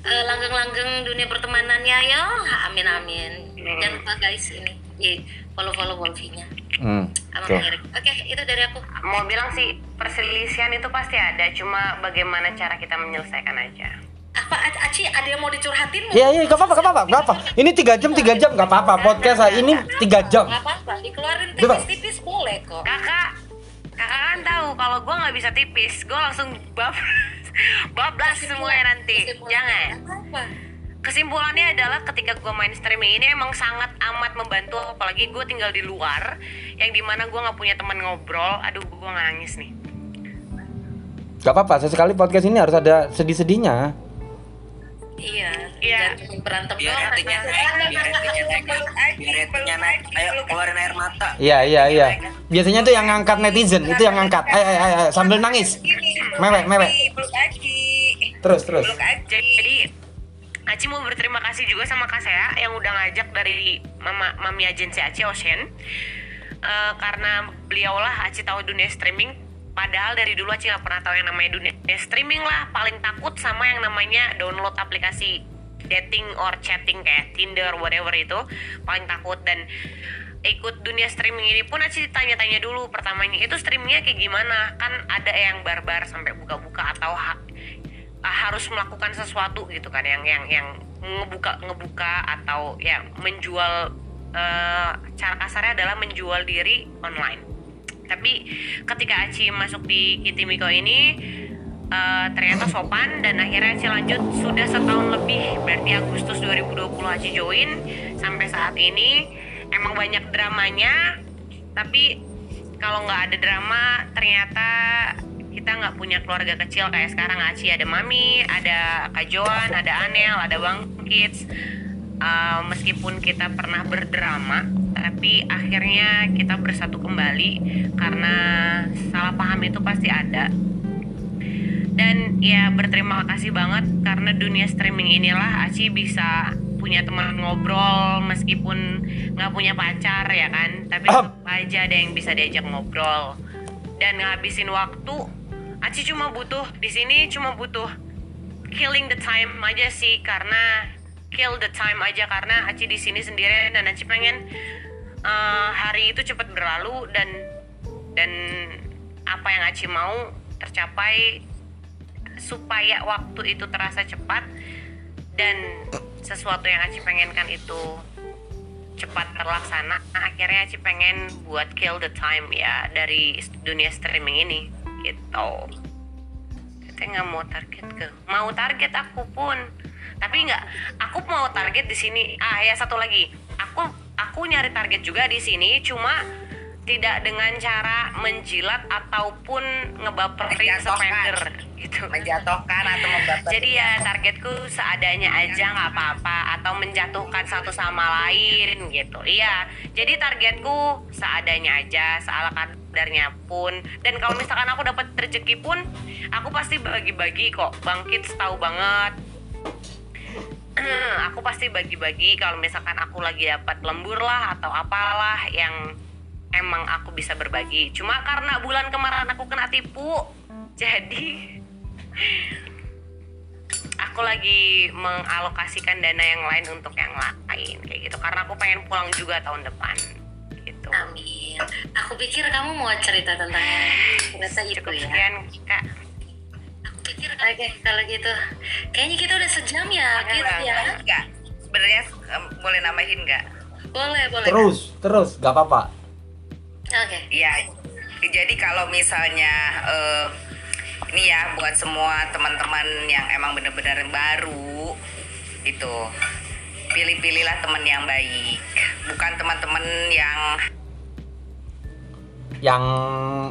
eh, langgeng-langgeng dunia pertemanannya ya Amin amin Jangan lupa guys ini di follow-follow Wolfie-nya Hmm. sama Oke. Oke itu dari aku Mau bilang sih perselisihan itu pasti ada, cuma bagaimana cara kita menyelesaikan aja. Apa Aci ada yang mau dicurhatin? Iya, iya, gak apa-apa, gak apa-apa, gak apa. Ini tiga jam, tiga jam, gak apa-apa. Podcast saya ini tiga jam. Gak apa-apa dikeluarin tipis-tipis boleh kok Kakak, kakak kan tahu kalau gue nggak bisa tipis, gue langsung bab bablas semuanya nanti. Jangan. apa Kesimpulannya adalah ketika gue main streaming ini emang sangat amat membantu, apalagi gue tinggal di luar, yang di mana gue nggak punya teman ngobrol. Aduh, gue nangis nih. Gak apa-apa, sesekali podcast ini harus ada sedih-sedihnya. Iya Iya. Berantem biar doang ratingnya naik biar ratingnya naik biar ratingnya naik ayo keluarin air mata Iya, iya, iya. Biasanya tuh yang ngangkat netizen, itu yang ngangkat. Ayo, ayo, ayo, sambil nangis. Mewek, mewek. Terus, terus. Jadi Aci mau berterima kasih juga sama Kak Sea yang udah ngajak dari Mama Mami Agensi Aci Ocean. Eh, karena beliaulah Aci tahu dunia streaming. Padahal dari dulu Aci nggak pernah tahu yang namanya dunia streaming lah. Paling takut sama yang namanya download aplikasi dating or chatting kayak Tinder, whatever itu. Paling takut dan ikut dunia streaming ini pun Aci tanya-tanya dulu pertamanya itu streamingnya kayak gimana kan ada yang barbar sampai buka-buka atau ha- ah, harus melakukan sesuatu gitu kan yang yang yang ngebuka ngebuka atau ya menjual eh, cara kasarnya adalah menjual diri online tapi ketika Aci masuk di Kitimiko ini eh, ternyata sopan dan akhirnya Aci lanjut. Sudah setahun lebih berarti Agustus 2020 Aci join sampai saat ini. Emang banyak dramanya tapi kalau nggak ada drama ternyata kita nggak punya keluarga kecil kayak sekarang. Aci ada Mami, ada Kak Joan, ada Anel, ada Bang Kids. Uh, meskipun kita pernah berdrama, tapi akhirnya kita bersatu kembali karena salah paham itu pasti ada. Dan ya berterima kasih banget karena dunia streaming inilah Aci bisa punya teman ngobrol meskipun nggak punya pacar ya kan, tapi tetap aja ada yang bisa diajak ngobrol. Dan ngabisin waktu Aci cuma butuh di sini cuma butuh killing the time aja sih karena kill the time aja karena Aci di sini sendirian dan Aci pengen eh, hari itu cepat berlalu dan dan apa yang Aci mau tercapai supaya waktu itu terasa cepat dan sesuatu yang Aci pengenkan itu cepat terlaksana. Akhirnya Aci pengen buat kill the time ya dari dunia streaming ini gitu. Kita nggak mau target ke mau target aku pun tapi nggak aku mau target di sini ah ya satu lagi aku aku nyari target juga di sini cuma tidak dengan cara menjilat ataupun ngebaperin spender gitu menjatuhkan atau membaper jadi ya targetku seadanya aja nggak apa-apa atau menjatuhkan satu sama lain gitu. Iya. Jadi targetku seadanya aja, seala kadarnya pun. Dan kalau misalkan aku dapat rezeki pun, aku pasti bagi-bagi kok. Bangkit tahu banget. aku pasti bagi-bagi kalau misalkan aku lagi dapat lembur lah atau apalah yang emang aku bisa berbagi. Cuma karena bulan kemarin aku kena tipu, jadi aku lagi mengalokasikan dana yang lain untuk yang lain kayak gitu karena aku pengen pulang juga tahun depan gitu Amin. Aku pikir kamu mau cerita tentang ternyata itu cukup ya. sekian kak Oke kalau gitu. Kayaknya kita udah sejam ya, Kit ya. enggak sebenarnya em, boleh nambahin nggak Boleh, boleh. Terus, terus, gak apa-apa. Oke. Iya. Jadi kalau misalnya eh, ini ya buat semua teman-teman yang emang bener-bener baru itu pilih-pilihlah teman yang baik, bukan teman-teman yang Yang,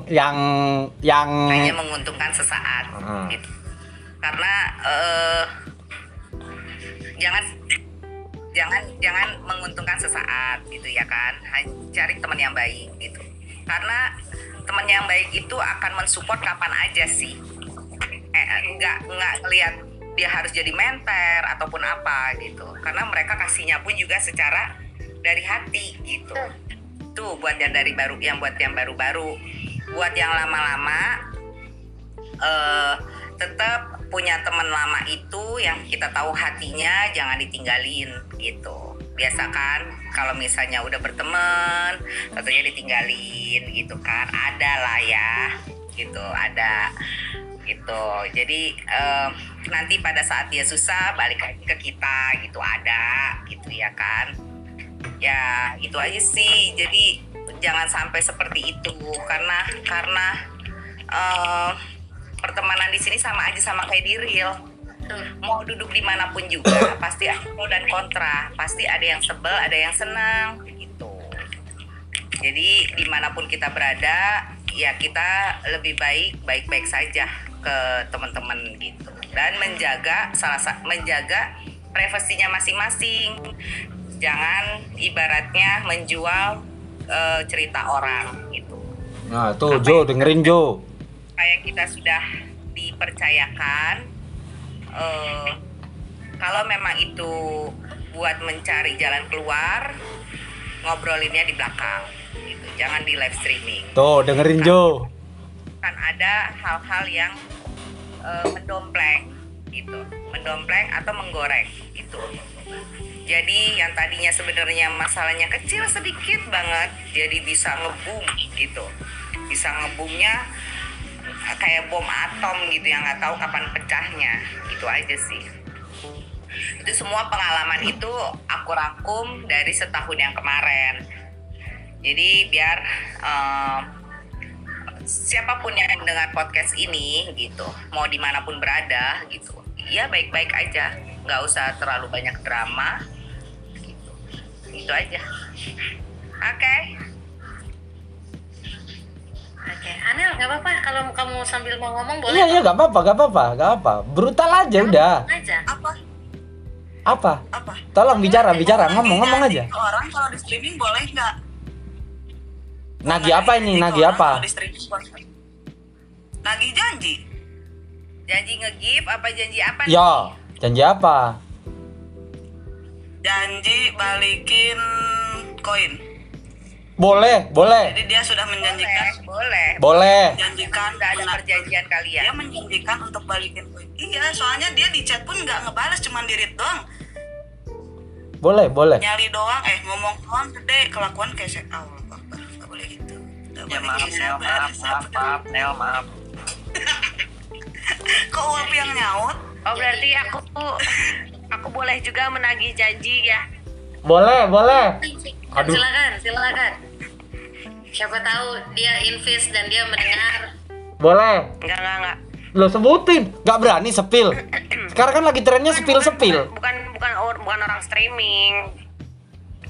yang, yang. hanya menguntungkan sesaat Hmm. gitu. Karena eh, jangan jangan jangan menguntungkan sesaat gitu ya kan. Cari teman yang baik gitu. Karena teman yang baik itu akan mensupport kapan aja sih. Eh, nggak nggak ngelihat dia harus jadi mentor ataupun apa gitu. Karena mereka kasihnya pun juga secara dari hati gitu. Tuh buat yang dari baru yang buat yang baru-baru. Buat yang lama-lama eh tetap punya teman lama itu yang kita tahu hatinya jangan ditinggalin gitu. Biasakan kalau misalnya udah berteman tentunya ditinggalin gitu kan. Ada lah ya gitu ada gitu. Jadi eh, nanti pada saat dia susah balik lagi ke kita gitu. Ada gitu ya kan ya itu aja sih. Jadi jangan sampai seperti itu. Karena karena eh, pertemanan di sini sama aja sama kayak di real. Mau duduk di mana pun juga pasti ada pro dan kontra. Pasti ada yang sebel ada yang senang gitu. Jadi di mana pun kita berada ya kita lebih baik baik-baik saja ke teman-teman gitu. Dan menjaga salah sa- menjaga privasinya masing-masing jangan ibaratnya menjual eh, cerita orang gitu. Nah, tuh Jo, dengerin Jo. kayak kita sudah dipercayakan eh, kalau memang itu buat mencari jalan keluar ngobrolinnya di belakang gitu. Jangan di live streaming. Tuh, dengerin Jo. kan ada hal-hal yang eh, mendompleng gitu. Mendompleng atau menggoreng gitu jadi yang tadinya sebenarnya masalahnya kecil sedikit banget jadi bisa ngebum gitu. Bisa ngebumnya kayak bom atom gitu yang nggak tahu kapan pecahnya. Itu aja sih. Itu semua pengalaman itu aku rangkum dari setahun yang kemarin. Jadi biar eh, siapa pun yang mendengar podcast ini gitu mau di mana pun berada gitu ya baik-baik aja nggak usah terlalu banyak drama gitu itu aja oke Oke, Anel nggak apa-apa kalau kamu sambil mau ngomong boleh. Iya, iya, gak apa-apa, gak apa-apa, gak apa. Brutal aja udah. aja. apa Apa? apa Tolong bicara, bicara, ngomong, ngomong aja. Orang kalau di streaming boleh nggak Nagi apa ini? Nagi apa? nggak? nagih janji janji nge-give apa janji apa nih? Janji apa? janji balikin koin. Boleh, boleh, jadi dia sudah menjanjikan. Boleh boleh. menjanjikan nggak ada perjanjian kalian. dia menjanjikan untuk balikin koin. Iya soalnya dia di chat pun nggak ngebales cuman di read doang. Boleh, boleh. nyali doang eh ngomong doang gede kelakuan kayak saya Allah Akbar nggak boleh gitu. Nggak Ya boleh maaf, gitu Nel, sabar maaf, maaf, sabar maaf, Nel, maaf. kok uap yang nyaut Oh berarti aku aku boleh juga menagih janji ya. Boleh, boleh. Aduh. Silakan, silakan. Siapa tahu dia invest dan dia mendengar. Boleh. Enggak enggak enggak. Lo sebutin, gak berani sepil. Sekarang kan lagi trennya sepil-sepil. Bukan bukan or- bukan orang streaming.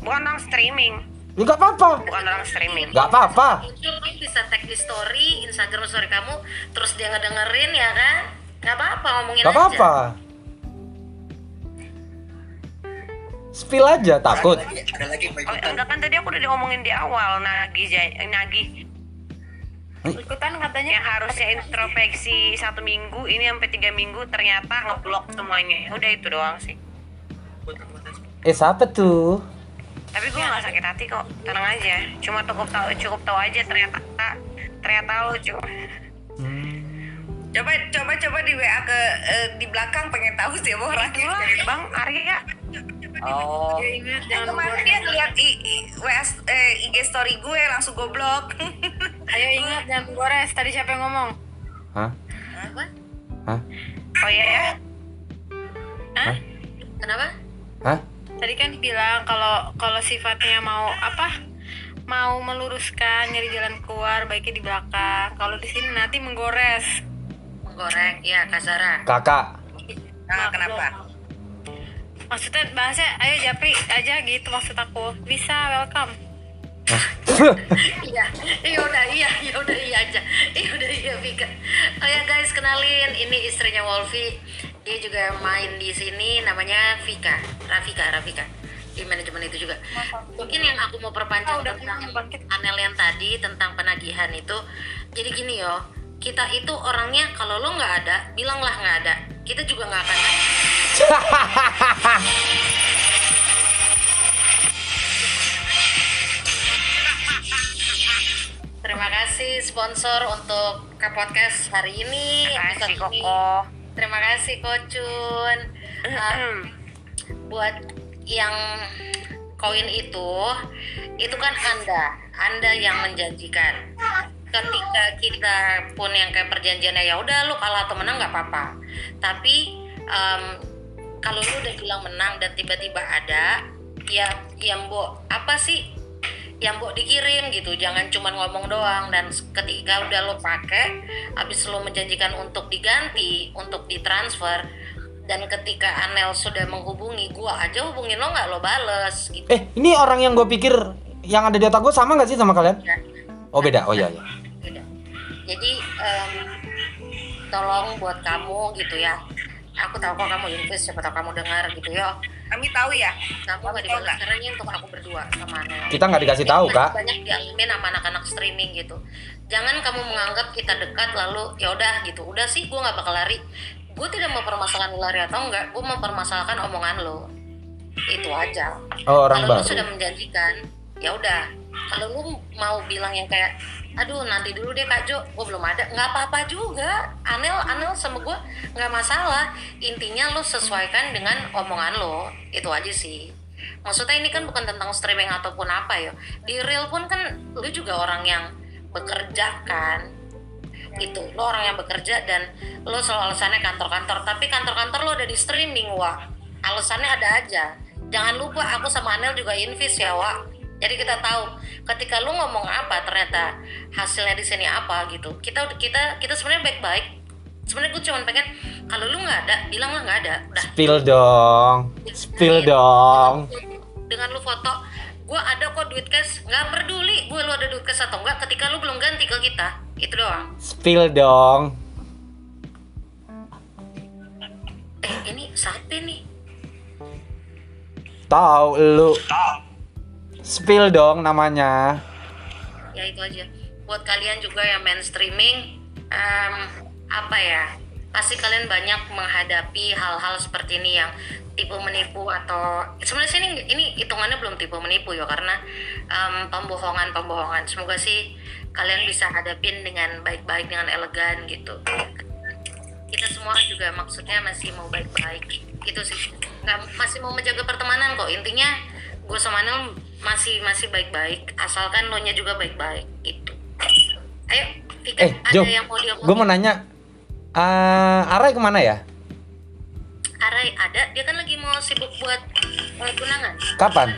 Bukan orang streaming. Ya gak apa-apa. Bukan orang streaming. Gak apa-apa. Bisa tag di story, Instagram story kamu, terus dia ngedengerin ya kan? Gak apa-apa ngomongin Gak aja. apa-apa. Spill aja, takut. Ada lagi yang mau Oh, ikutan. enggak kan tadi aku udah diomongin di awal nagih eh, nagih ikutan katanya yang harusnya introspeksi satu minggu ini sampai tiga minggu ternyata ngeblok semuanya udah itu doang sih Eh, siapa tuh? tapi gue nggak sakit hati kok tenang aja cuma cukup tahu cukup tahu aja ternyata ternyata lu cuma coba coba coba di WA ke eh, di belakang pengen tahu siapa orangnya bang. Arya Oh, ingat Eh, jangan kemarin dia ngeliat i, i, WA s- eh, IG story gue langsung gue blok ayo ingat jangan gores. Tadi siapa yang ngomong? Hah? Apa? Hah? oh iya ya. Hah? Kenapa? Hah? tadi kan bilang kalau kalau sifatnya mau apa? Mau meluruskan nyari jalan keluar baiknya di belakang. Kalau di sini nanti menggores Menggoreng, ya Kazara. Kakak. nah kenapa maksudnya bahasnya ayo japri aja gitu maksud aku bisa welcome Iya, iya udah iya, iya udah iya aja. Iya udah iya Vika. Oh ya guys, kenalin ini istrinya Wolfi. Dia juga main di sini namanya Vika, Rafika, Rafika. Di manajemen itu juga. Mungkin yang aku mau perpanjang tentang Anel yang tadi tentang penagihan itu. Jadi gini yo, kita itu orangnya kalau lo nggak ada, bilanglah nggak ada. Kita juga nggak akan ada. Terima kasih sponsor untuk ke podcast hari ini. Terima kasih. Koko. Terima kasih Kocun. Uh, buat yang koin itu, itu kan Anda, Anda yang menjanjikan. Ketika kita pun yang kayak perjanjiannya ya udah lu kalah atau menang nggak apa-apa. Tapi em, kalau lu udah bilang menang dan tiba-tiba ada, ya yang bo apa sih yang mau dikirim gitu. Jangan cuma ngomong doang. Dan ketika udah lo pakai habis lo menjanjikan untuk diganti untuk ditransfer dan ketika Anel sudah menghubungi gua aja hubungin lo nggak? Lo bales gitu. Eh, ini orang yang gue pikir yang ada di otak gue sama gak sih sama kalian? ya Oh beda, oh iya iya. Beda. jadi em, tolong buat kamu gitu ya. Aku tahu kok kamu invest siapa tahu kamu dengar gitu ya. Kami tahu ya. Kamu nggak dibalas karena ini untuk aku berdua sama Anel Kita nggak dikasih tahu kak. banyak dialamin sama anak-anak streaming gitu. Jangan kamu menganggap kita dekat lalu ya udah gitu. Udah sih gue nggak bakal lari. Gue tidak mempermasalahkan lu lari atau enggak gue mempermasalahkan omongan lo. Itu aja. Oh, orang kalau baru. sudah menjanjikan ya udah kalau lu mau bilang yang kayak aduh nanti dulu deh kak Jo. Gue belum ada. Nggak apa-apa juga. Anel Anel sama gue nggak masalah. Intinya lu sesuaikan dengan omongan lo itu aja sih. Maksudnya ini kan bukan tentang streaming ataupun apa ya. Di real pun kan lu juga orang yang bekerja kan. Itu lo orang yang bekerja dan lo selalu alasannya kantor-kantor. Tapi kantor-kantor lo ada di streaming wah alasannya ada aja. Jangan lupa aku sama Anel juga invis ya wah jadi kita tahu ketika lu ngomong apa ternyata hasilnya di sini apa gitu. Kita kita kita sebenarnya baik-baik. Sebenarnya gue cuma pengen kalau lu nggak ada bilanglah nggak ada. Udah. Spill dong. Spill. Dong. dengan lu foto gue ada kok duit cash. Nggak peduli gue lu ada duit cash atau enggak ketika lu belum ganti ke kita. Itu doang. Spill dong. eh ini siapa nih. Tahu lu. Spill dong namanya. ya itu aja. Buat kalian juga yang main streaming em, apa ya? Pasti kalian banyak menghadapi hal-hal seperti ini yang tipu menipu atau sebenarnya ini ini hitungannya belum tipu menipu ya karena em, pembohongan-pembohongan. Semoga sih kalian bisa hadapin dengan baik-baik dengan elegan gitu. Kita semua juga maksudnya masih mau baik-baik. Itu sih. Nggak masih mau menjaga pertemanan kok. Intinya gue sama Nel masih masih baik-baik asalkan lo nya juga baik-baik gitu ayo Vika, Eh, ada yang mau diomongin Gue mau nanya. eh Arai ke mana ya? Arai ada dia kan lagi mau sibuk buat uh, tunangan Kapan?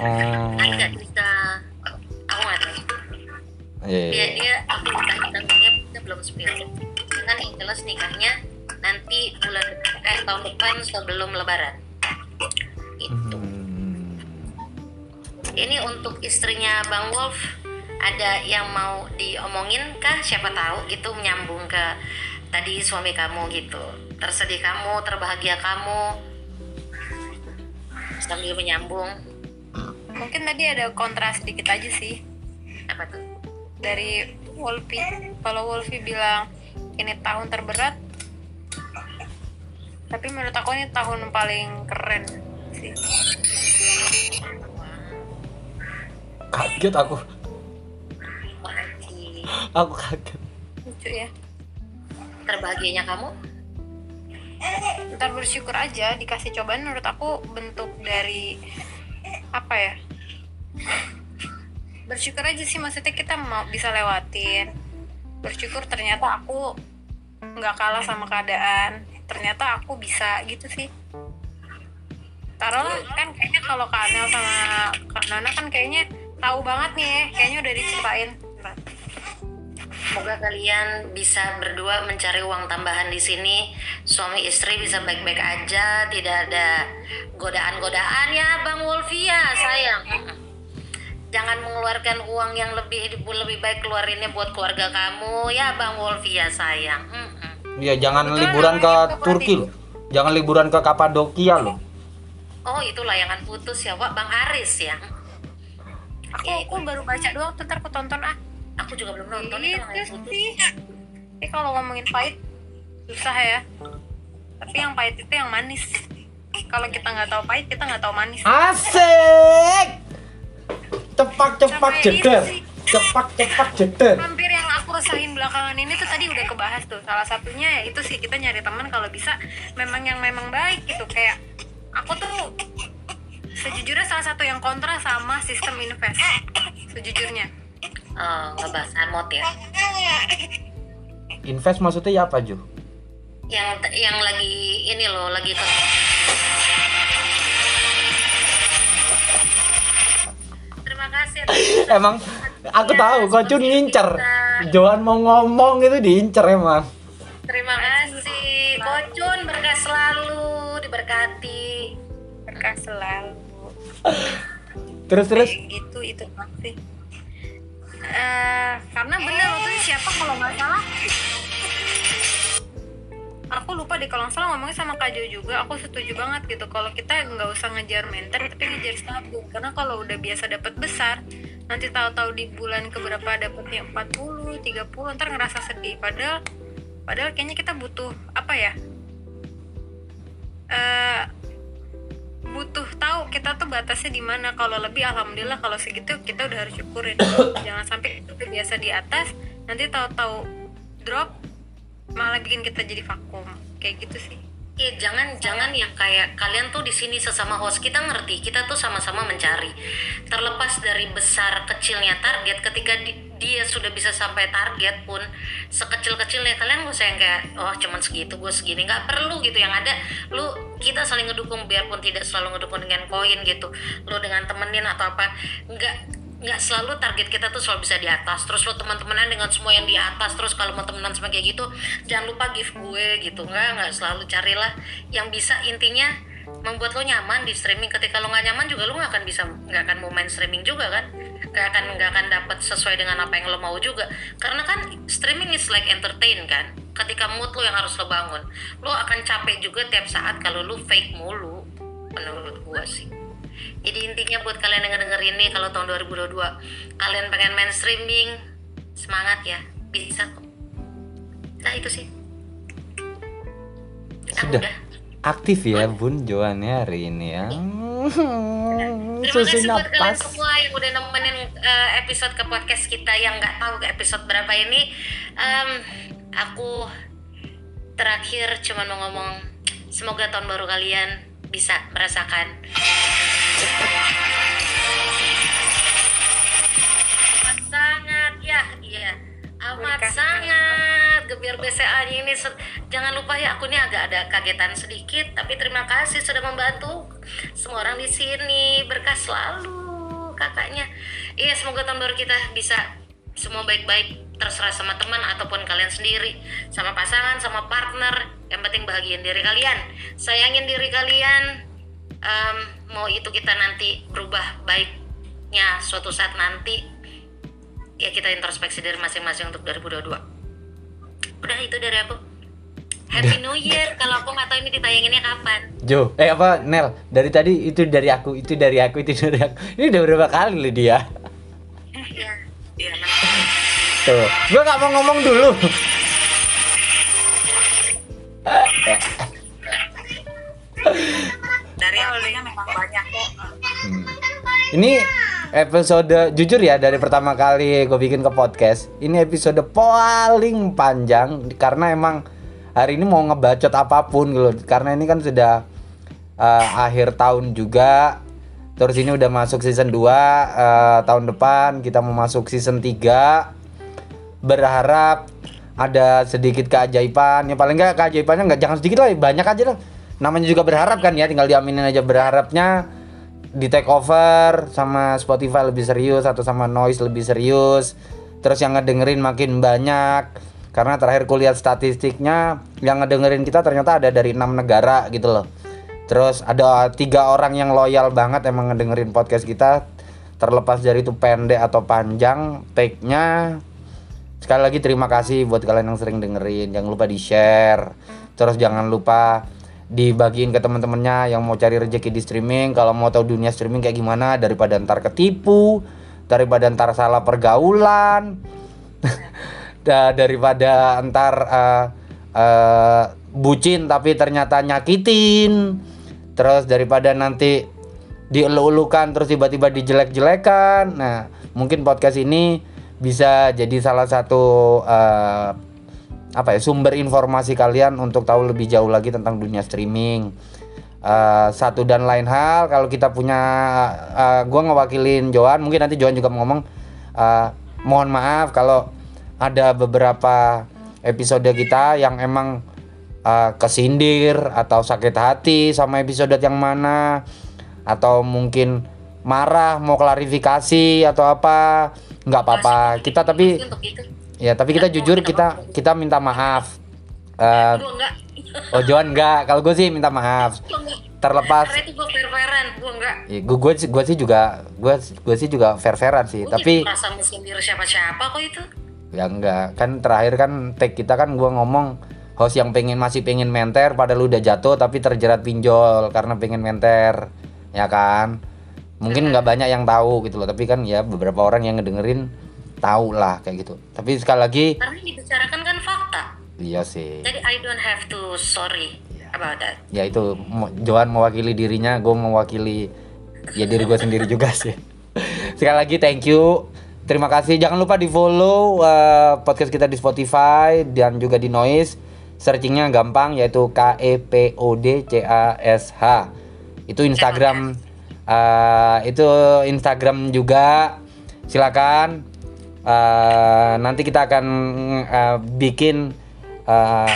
Oh, kan nggak bisa aku nggak tahu iya. dia dia aku nikah dia belum spill kan yang jelas nikahnya nanti bulan eh tahun depan sebelum lebaran. Itu Hmm. ini untuk istrinya Bang Wolf ada yang mau diomongin kah? Siapa tahu gitu menyambung ke tadi suami kamu gitu. Tersedih kamu terbahagia kamu. Sambil menyambung. Mungkin tadi ada kontra sedikit aja sih. Apa tuh? Dari Wolfie kalau Wolfie bilang ini tahun terberat tapi menurut aku ini tahun paling keren sih Kaget aku. Makasih. Aku kaget. lucu ya terbahagianya kamu ntar bersyukur aja dikasih cobaan menurut aku bentuk dari apa ya bersyukur aja sih maksudnya kita mau bisa lewatin bersyukur ternyata aku nggak kalah sama keadaan ternyata aku bisa gitu sih taruhlah kan kayaknya kalau Kak Anel sama Kak Nana kan kayaknya tahu banget nih ya kayaknya udah diceritain Semoga kalian bisa berdua mencari uang tambahan di sini. Suami istri bisa baik-baik aja, tidak ada godaan-godaan ya, Bang Wolfia, sayang. Jangan mengeluarkan uang yang lebih lebih baik keluarinnya buat keluarga kamu ya, Bang Wolfia, sayang. Mm-mm. Iya, jangan Kebetulan liburan ke Turki loh. Jangan liburan ke Kapadokia loh. Oh, itu layangan putus ya, Wak, Bang Aris ya. aku aku baru baca doang ntar aku tonton ah Aku juga belum nonton itu Gitu putus. Tapi kalau ngomongin pahit susah ya. Tapi yang pahit itu yang manis. Kalau kita nggak tahu pahit, kita nggak tahu manis. Asik. Cepak cepak jeder. Cepak cepak jeder. Hampir yang aku resahin belakangan ini tuh tadi udah kebahas tuh. Salah satunya ya itu sih kita nyari teman kalau bisa memang yang memang baik gitu. Kayak aku tuh sejujurnya salah satu yang kontra sama sistem invest. Sejujurnya. Oh, ngebahas anmod ya. Invest maksudnya ya apa, Ju? Yang yang lagi ini loh, lagi kasih. Emang aku tahu kok Cun ngincer. Johan mau ngomong itu diincer emang. Terima kasih. Kocun berkah selalu, diberkati. Berkah selalu. Terus terus gitu itu doang sih. Eh, karena bener waktu itu siapa kalau nggak salah aku lupa deh kalau salah ngomongnya sama Kak Jo juga. Aku setuju banget gitu. Kalau kita nggak usah ngejar mentor tapi ngejar stabil karena kalau udah biasa dapat besar nanti tahu-tahu di bulan keberapa dapatnya 40 30 ntar ngerasa sedih. Padahal padahal kayaknya kita butuh apa ya eh butuh tahu kita tuh batasnya di mana. Kalau lebih alhamdulillah kalau segitu kita udah harus syukurin. Jangan sampai itu biasa di atas nanti tahu-tahu drop malah bikin kita jadi vakum. Kayak gitu sih. Iya, jangan jangan yang kayak kalian tuh di sini sesama host kita ngerti, kita tuh sama-sama mencari. Terlepas dari besar kecilnya target, ketika di- dia sudah bisa sampai target pun sekecil-kecilnya kalian gak usah yang kayak oh cuman segitu gue segini. Nggak perlu gitu. Yang ada lu kita saling ngedukung biarpun tidak selalu ngedukung dengan koin gitu. Lu dengan temenin atau apa. Nggak nggak selalu target kita tuh selalu bisa di atas. Terus lo teman-temanan dengan semua yang di atas terus kalau mau temenan sama kayak gitu jangan lupa give gue gitu. Nggak nggak selalu. Carilah yang bisa intinya membuat lo nyaman di streaming. Ketika lo nggak nyaman juga lo nggak akan bisa nggak akan mau main streaming juga kan? Nggak akan nggak akan dapat sesuai dengan apa yang lo mau juga. Karena kan streaming is like entertain kan? Ketika mood lo yang harus lo bangun lo akan capek juga tiap saat kalau lo fake mulu menurut gua sih jadi intinya buat kalian yang denger ini kalau tahun 2022 kalian pengen main streaming semangat ya bisa kok. Nah itu sih. Ah, Sudah. aktif ya Bun Joan ya hari ini ya Terima susu kasih buat kalian semua yang udah nemenin eh, episode ke podcast kita yang nggak tahu ke episode berapa ini. Em, aku terakhir cuma mau ngomong semoga tahun baru kalian bisa merasakan amat sangat ya iya. Amat sangat. Gebiar BCA ini jangan lupa ya aku ini agak ada kagetan sedikit tapi terima kasih sudah membantu. Semua orang di sini berkah selalu kakaknya. Iya semoga tahun baru kita bisa semua baik-baik terserah sama teman ataupun kalian sendiri. Sama pasangan sama partner yang penting bahagian diri kalian. Sayangin diri kalian Em, mau itu kita nanti berubah baiknya suatu saat nanti ya kita introspeksi diri masing-masing untuk 2022 udah itu dari aku. Happy New Year. Kalau aku nggak tahu ini ditayanginnya kapan. Jo eh apa Nel? Dari tadi itu dari aku itu dari aku itu dari aku. Ini udah berapa kali loh dia? Ya Iya, memang. tuh. Gua nggak mau ngomong dulu Ini episode jujur ya dari pertama kali gue bikin ke podcast. Ini episode paling panjang karena emang hari ini mau ngebacot apa pun gitu. Karena ini kan sudah eh, akhir tahun juga. Terus ini udah masuk season 2 eh, tahun depan kita mau masuk season 3. Berharap ada sedikit keajaiban. Ya paling nggak keajaibannya nggak jangan sedikit lah, banyak aja lah. Namanya juga berharap kan ya, tinggal diaminin aja berharapnya di take over sama Spotify lebih serius atau sama Noise lebih serius. Terus yang ngedengerin makin banyak. Karena terakhir kulihat statistiknya yang ngedengerin kita ternyata ada dari enam negara gitu loh. Terus ada tiga orang yang loyal banget emang ngedengerin podcast kita. Terlepas dari itu pendek atau panjang, take-nya Sekali lagi terima kasih buat kalian yang sering dengerin. Jangan lupa di-share. Terus jangan lupa dibagiin ke teman-temannya yang mau cari rezeki di streaming. Kalau mau tahu dunia streaming kayak gimana daripada ntar ketipu, daripada ntar salah pergaulan. da- daripada ntar eh, eh, bucin tapi ternyata nyakitin. Terus daripada nanti dielu-elukan terus tiba-tiba dijelek-jelekan. Nah, mungkin podcast ini bisa jadi salah satu eh, apa ya sumber informasi kalian untuk tahu lebih jauh lagi tentang dunia streaming. Eh, satu dan lain hal kalau kita punya eh, gua ngewakilin Joan, mungkin nanti Joan juga mau ngomong. Eh, mohon maaf kalau ada beberapa episode kita yang emang eh, kesindir atau sakit hati sama episode yang mana atau mungkin marah mau klarifikasi atau apa nggak apa-apa. Kita tapi ya tapi kita jujur kita kita minta maaf. Eh, gue enggak? oh Joan nggak kalau gue sih minta maaf. Gue enggak. Terlepas. Gue gue enggak. Ya, gue gue sih gue sih juga gue gue sih juga fair fairan sih. Gua tapi tidak merasa mesindir siapa-siapa kok itu. Ya enggak. Kan terakhir kan tag kita kan gua ngomong host yang pengen masih pengen menter padahal udah jatuh tapi terjerat pinjol karena pengen menter. Ya kan? Mungkin nggak banyak yang tahu gitu loh. Tapi kan ya beberapa orang yang ngedengerin tahu lah kayak gitu. Tapi sekali lagi Karena dibicarakan kan fakta. iya sih. Jadi I don't have to sorry about that. ya itu Johan mewakili dirinya gue mewakili ya diri gue sendiri juga sih. Sekali lagi thank you. Terima kasih. Jangan lupa di follow uh, podcast kita di Spotify dan juga di Noise. Searchingnya gampang yaitu K E P O D C A S H. Itu Instagram uh, itu Instagram juga. Silakan Uh, nanti kita akan uh, bikin uh,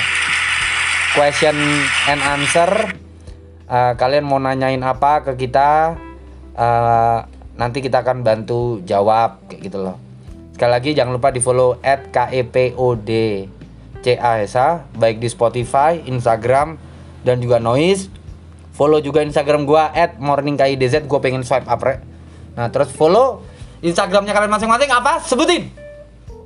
question and answer. Uh, kalian mau nanyain apa ke kita? Uh, nanti kita akan bantu jawab kayak gitu loh. Sekali lagi jangan lupa di follow at CASA baik di Spotify, Instagram dan juga Noise. Follow juga Instagram gua at morningkidz gua pengen swipe up rek. Nah terus follow Instagramnya kalian masing-masing apa? Sebutin.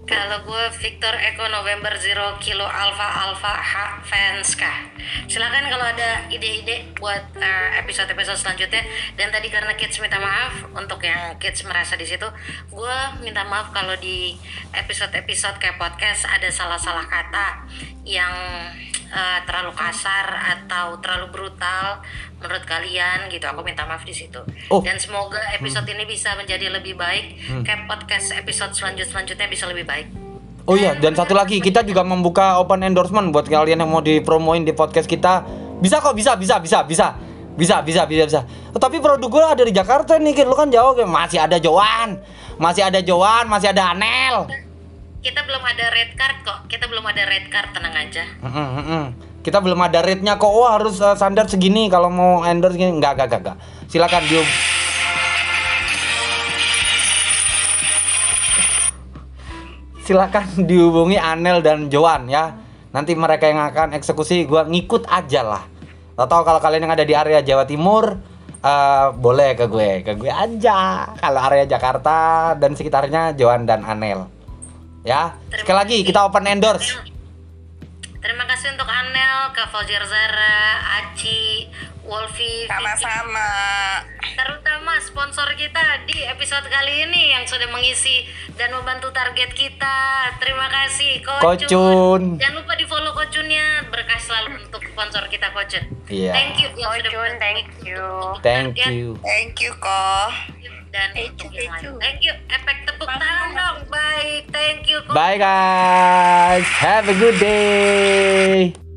Kalau gue Victor Eko November Zero Kilo Alpha Alpha H fans kah? Silakan kalau ada ide-ide buat eh, episode-episode selanjutnya. Dan tadi karena kids minta maaf untuk yang kids merasa di situ, gue minta maaf kalau di episode-episode kayak podcast ada salah-salah kata yang eh, terlalu kasar atau terlalu brutal menurut kalian gitu. Aku minta maaf di situ. Oh. Dan semoga episode ini bisa menjadi lebih baik. Kayak podcast episode selanjut selanjutnya bisa lebih baik. Oh iya, dan satu lagi kita juga membuka open endorsement buat kalian yang mau dipromoin di podcast kita. Bisa kok, bisa, bisa, bisa, bisa. Bisa, bisa, bisa, bisa. Oh, tapi produk gue ada di Jakarta nih, Kit. Lu kan jauh. Masih ada Joan. Masih ada Joan, masih ada Anel. Kita belum ada red card kok. Kita belum ada red card, tenang aja. Mm-mm, mm-mm. Kita belum ada rate-nya kok. Oh, harus uh, standar segini kalau mau endorse gini. Enggak, enggak, enggak. Silakan di Silakan dihubungi Anel dan Joan ya. Nanti mereka yang akan eksekusi gua ngikut aja lah. Atau kalau kalian yang ada di area Jawa Timur eh, boleh ke gue, ke gue aja. Kalau area Jakarta dan sekitarnya Joan dan Anel. Ya. Sekali lagi kita open endorse. Terima kasih untuk Anel, Kak Fajar Zara, Aci, Wolfi, Sama-sama. terutama sponsor kita di episode kali ini yang sudah mengisi dan membantu target kita. Terima kasih Kocun. Kocun. Jangan lupa di follow Kocunnya, berkah selalu untuk sponsor kita Kocun. Iya. Thank you yang sudah Kocun, thank you. Thank you. Thank you kok. Dan untuk yang lain. Thank you. Efek tepuk tangan dong. Baik, thank you. Bye guys. Have a good day.